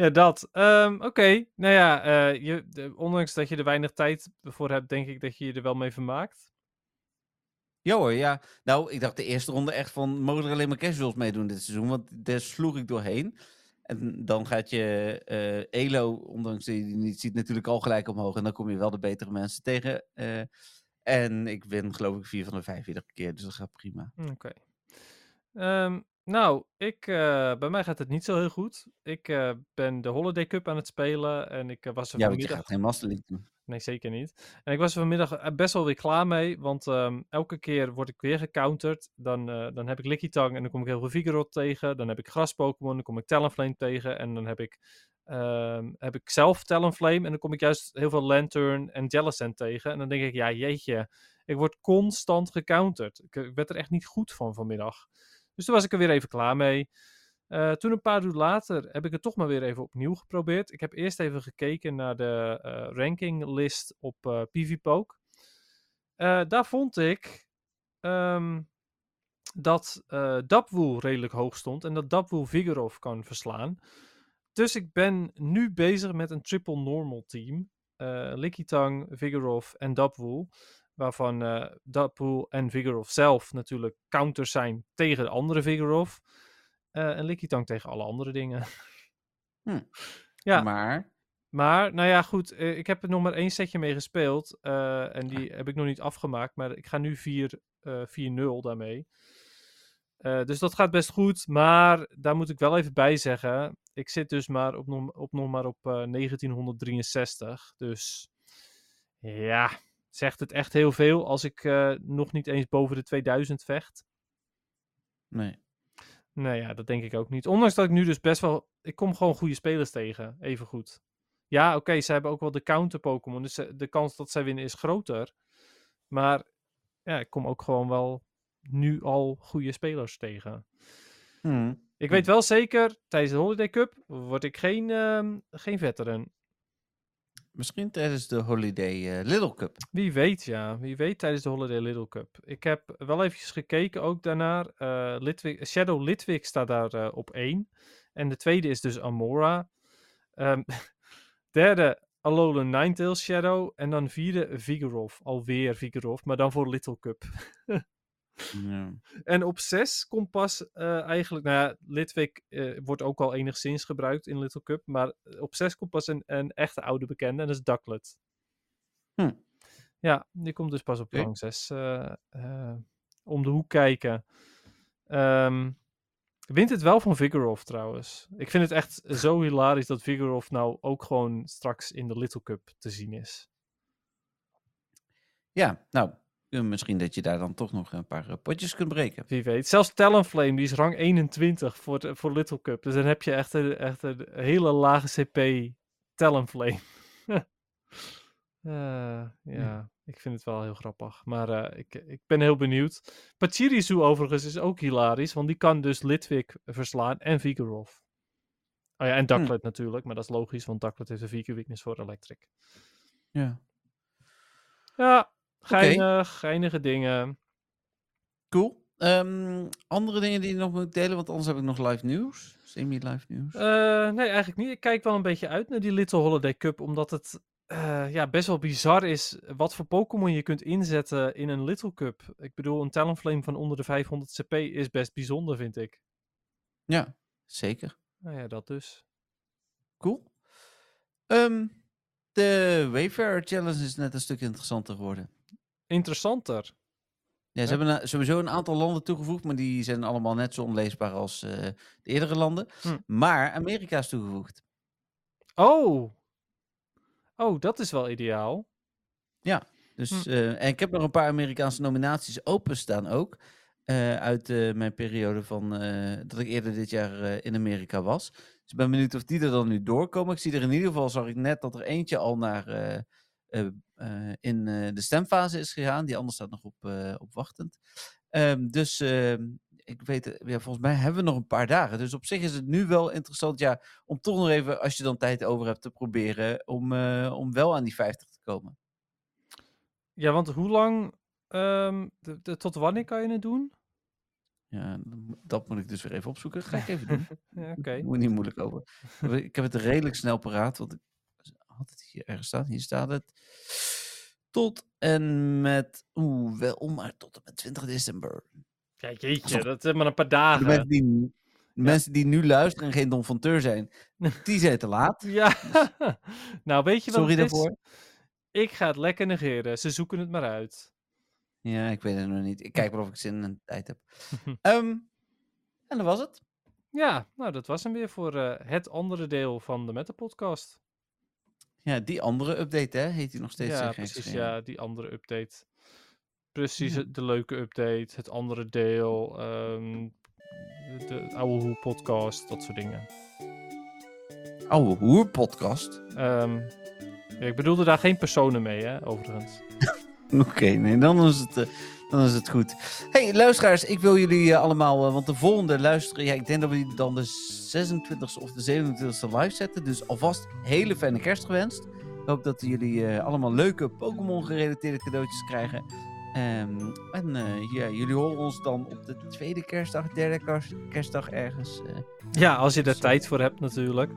S4: Ja, dat. Ehm, Oké, nou ja, eh, je, de- ondanks dat je er weinig tijd voor hebt, denk ik dat je je er wel mee vermaakt.
S3: Ja hoor, ja. Nou, ik dacht de eerste ronde echt van, mogen er alleen maar casuals meedoen dit seizoen? Want daar sloeg ik doorheen. En dan gaat je eh, Elo, ondanks dat je die niet ziet, natuurlijk al gelijk omhoog. En dan kom je wel de betere mensen tegen. eh, en ik win geloof ik vier van de vijf iedere keer, dus dat gaat prima.
S4: Oké. Ehm, nou, ik, eh, bij mij gaat het niet zo heel goed. Ik eh, ben de Holiday Cup aan het spelen en ik eh, was er
S3: Ja, want je
S4: vanmiddag...
S3: gaat geen Master League doen.
S4: Nee, zeker niet. En ik was er vanmiddag eh, best wel weer klaar mee, want ehm, elke keer word ik weer gecounterd. Dan, eh, dan heb ik Lickitung en dan kom ik heel veel Vigoroth tegen. Dan heb ik Gras-Pokémon, dan kom ik Talonflame tegen. En dan heb ik, ehm, heb ik zelf Talonflame en dan kom ik juist heel veel Lantern en Jellicent tegen. En dan denk ik, ja jeetje, ik word constant gecounterd. Ik, ik werd er echt niet goed van vanmiddag. Dus toen was ik er weer even klaar mee. Eh, toen een paar uur later heb ik het toch maar weer even opnieuw geprobeerd. Ik heb eerst even gekeken naar de eh, rankinglist op eh PvPoke. Daar vond ik ehm, dat Dapwool redelijk hoog stond en dat Dapwool Vigoroth kan verslaan. Dus ik ben nu bezig met een triple normal team. eh Lickitung, Vigoroth en Dapwool. Waarvan eh Dapwool en Vigoroth zelf natuurlijk counters zijn tegen de andere Vigoroth. Eh en Lickitung tegen alle andere dingen.
S3: Hm. [laughs]
S4: Ja.
S3: Maar,
S4: Maar, nou ja, goed. eh, ik heb er nog maar één setje mee gespeeld. en die heb ik nog niet afgemaakt. Maar ik ga nu 4, eh 4-0 daarmee. Dus dat gaat best goed. Maar daar moet ik wel even bij zeggen. Ik zit dus maar op, nog- op nog maar op eh, 1963. Dus ja, zegt het echt heel veel als ik eh, nog niet eens boven de 2000 vecht.
S3: nee.
S4: Nou ja, dat denk ik ook niet. Ondanks dat ik nu dus best wel... Ik kom gewoon goede spelers tegen, even goed. Ja, oké, ze hebben ook wel de counter-Pokémon. Dus de kans dat zij winnen is groter. Maar ja, ik kom ook gewoon wel nu al goede spelers tegen.
S3: Hm.
S4: Ik weet wel zeker, tijdens de Holiday Cup word ik geen, ehm, geen veteran.
S3: Misschien tijdens de Holiday eh, Little Cup.
S4: Wie weet, ja. Wie weet tijdens de Holiday Little Cup. Ik heb wel eventjes gekeken ook daarnaar. Eh, Shadow Litwick staat daar eh, op één. En de tweede is dus Amora. Ehm, [laughs] derde, Alolan Ninetales Shadow. En dan vierde, Vigoroth. Alweer Vigoroth, maar dan voor Little Cup. [laughs]
S3: Ja.
S4: En op 6 komt pas eh, eigenlijk, nou ja, Litwick eh, wordt ook al enigszins gebruikt in Little Cup, maar op 6 komt pas een, een echte oude bekende en dat is Ducklet.
S3: Hm.
S4: Ja, die komt dus pas op rang 6 om de hoek kijken. Ehm, wint het wel van Vigoroth trouwens. Ik vind het echt zo hilarisch dat Vigoroth nou ook gewoon straks in de Little Cup te zien is.
S3: ja, nou, eh, misschien dat je daar dan toch nog een paar eh, potjes kunt breken.
S4: Wie weet. Zelfs Talonflame, die is rang 21 voor, de, voor Little Cup. Dus dan heb je echt een, echt een hele lage CP Talonflame. [laughs] Eh, ja, ik vind het wel heel grappig. Maar eh, ik, ik ben heel benieuwd. Pachirisu overigens is ook hilarisch, want die kan dus Litwick verslaan en Vigoroth. Oh ja, en Ducklet natuurlijk, maar dat is logisch, want Ducklet heeft een Vigor weakness voor Electric.
S3: Ja.
S4: Ja, geinig, geinige dingen.
S3: Cool. Ehm, andere dingen die je nog moet delen, want anders heb ik nog live nieuws. Semi-live nieuws.
S4: Eh, nee, eigenlijk niet. Ik kijk wel een beetje uit naar die Little Holiday Cup, omdat het eh, ja, best wel bizar is wat voor Pokémon je kunt inzetten in een Little Cup. Ik bedoel, een Talonflame van onder de 500 CP is best bijzonder, vind ik.
S3: Ja, zeker.
S4: Nou ja, dat dus.
S3: Cool. Ehm, de Wayfarer Challenge is net een stuk interessanter geworden.
S4: Interessanter.
S3: Ja, ze
S4: Ja.
S3: hebben sowieso een aantal landen toegevoegd, maar die zijn allemaal net zo onleesbaar als eh, de eerdere landen.
S4: Hm.
S3: Maar Amerika is toegevoegd.
S4: Oh! Oh, dat is wel ideaal.
S3: Dus,
S4: Hm.
S3: eh, en ik heb nog een paar Amerikaanse nominaties openstaan ook. eh, uit mijn periode van dat ik eerder dit jaar in Amerika was. Dus ik ben benieuwd of die er dan nu doorkomen. Ik zie er in ieder geval, zag ik net dat er eentje al naar in eh, de stemfase is gegaan. Die anders staat nog op, eh, op wachtend. Ehm, dus ehm, ik weet, eh, ja, volgens mij hebben we nog een paar dagen. Dus op zich is het nu wel interessant ja, om toch nog even, als je dan tijd over hebt, te proberen om, eh, om wel aan die 50 te komen.
S4: Ja, want hoe lang... de- de- tot wanneer kan je het doen?
S3: Ja, dat moet ik dus weer even opzoeken. Ga ik even doen. [laughs]
S4: Ja, Oké.
S3: Moet niet moeilijk over. Ik heb het redelijk snel paraat, want ik had het hier ergens staan. Hier staat het. Tot en met, oeh, wel maar tot en met 20 december.
S4: Ja, jeetje,
S3: Alsof-
S4: dat is maar een paar dagen.
S3: mensen die, mensen die nu luisteren en geen Don van Teur zijn, [laughs] die zijn te laat.
S4: Ja, [laughs] nou weet je wat
S3: Sorry daarvoor.
S4: Ik ga het lekker negeren. Ze zoeken het maar uit.
S3: Ja, ik weet het nog niet. Ik kijk wel of ik zin en tijd heb. [laughs] Ehm, en dat was het.
S4: Ja, nou dat was hem weer voor eh, het andere deel van de Meta Podcast.
S3: Ja, die andere update, hè, heet die nog steeds.
S4: ja,
S3: eh,
S4: precies. Ja, die andere update. Precies,
S3: Ja.
S4: de leuke update. Het andere deel. ehm, de, de oude Hoe podcast. Dat soort dingen.
S3: Oude Hoer podcast.
S4: Ehm, ja, ik bedoelde daar geen personen mee, hè, overigens. [laughs]
S3: Oké, nee, dan is het, eh, dan is het goed. Hey, luisteraars, ik wil jullie eh, allemaal, eh, want de volgende luisteren, ja, ik denk dat we die dan de 26e of de 27e live zetten. Dus alvast hele fijne kerst gewenst. Ik hoop dat jullie eh, allemaal leuke Pokémon gerelateerde cadeautjes krijgen. Ehm, en ja, jullie horen ons dan op de tweede kerstdag, derde kers- kerstdag ergens
S4: Ja, als je daar tijd voor hebt natuurlijk.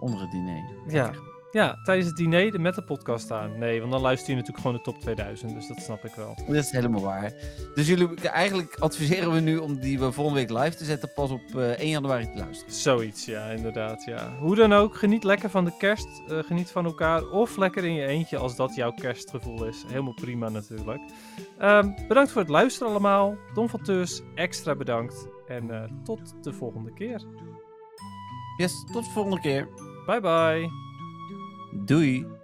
S3: onder het diner.
S4: Ja. Ja, tijdens het diner de Meta Podcast aan. Nee, want dan luister je natuurlijk gewoon de top 2000. Dus dat snap ik wel.
S3: Dat is helemaal waar. Dus jullie, eigenlijk adviseren we nu om die we volgende week live te zetten, pas op eh, 1 januari te luisteren.
S4: Zoiets, ja, inderdaad, ja. Hoe dan ook, geniet lekker van de kerst. eh, geniet van elkaar. Of lekker in je eentje, als dat jouw kerstgevoel is. Helemaal prima natuurlijk. Ehm, bedankt voor het luisteren allemaal. Don van Teus, extra bedankt. En eh, tot de volgende keer.
S3: Yes, tot de volgende keer.
S4: Bye bye.
S3: Doei.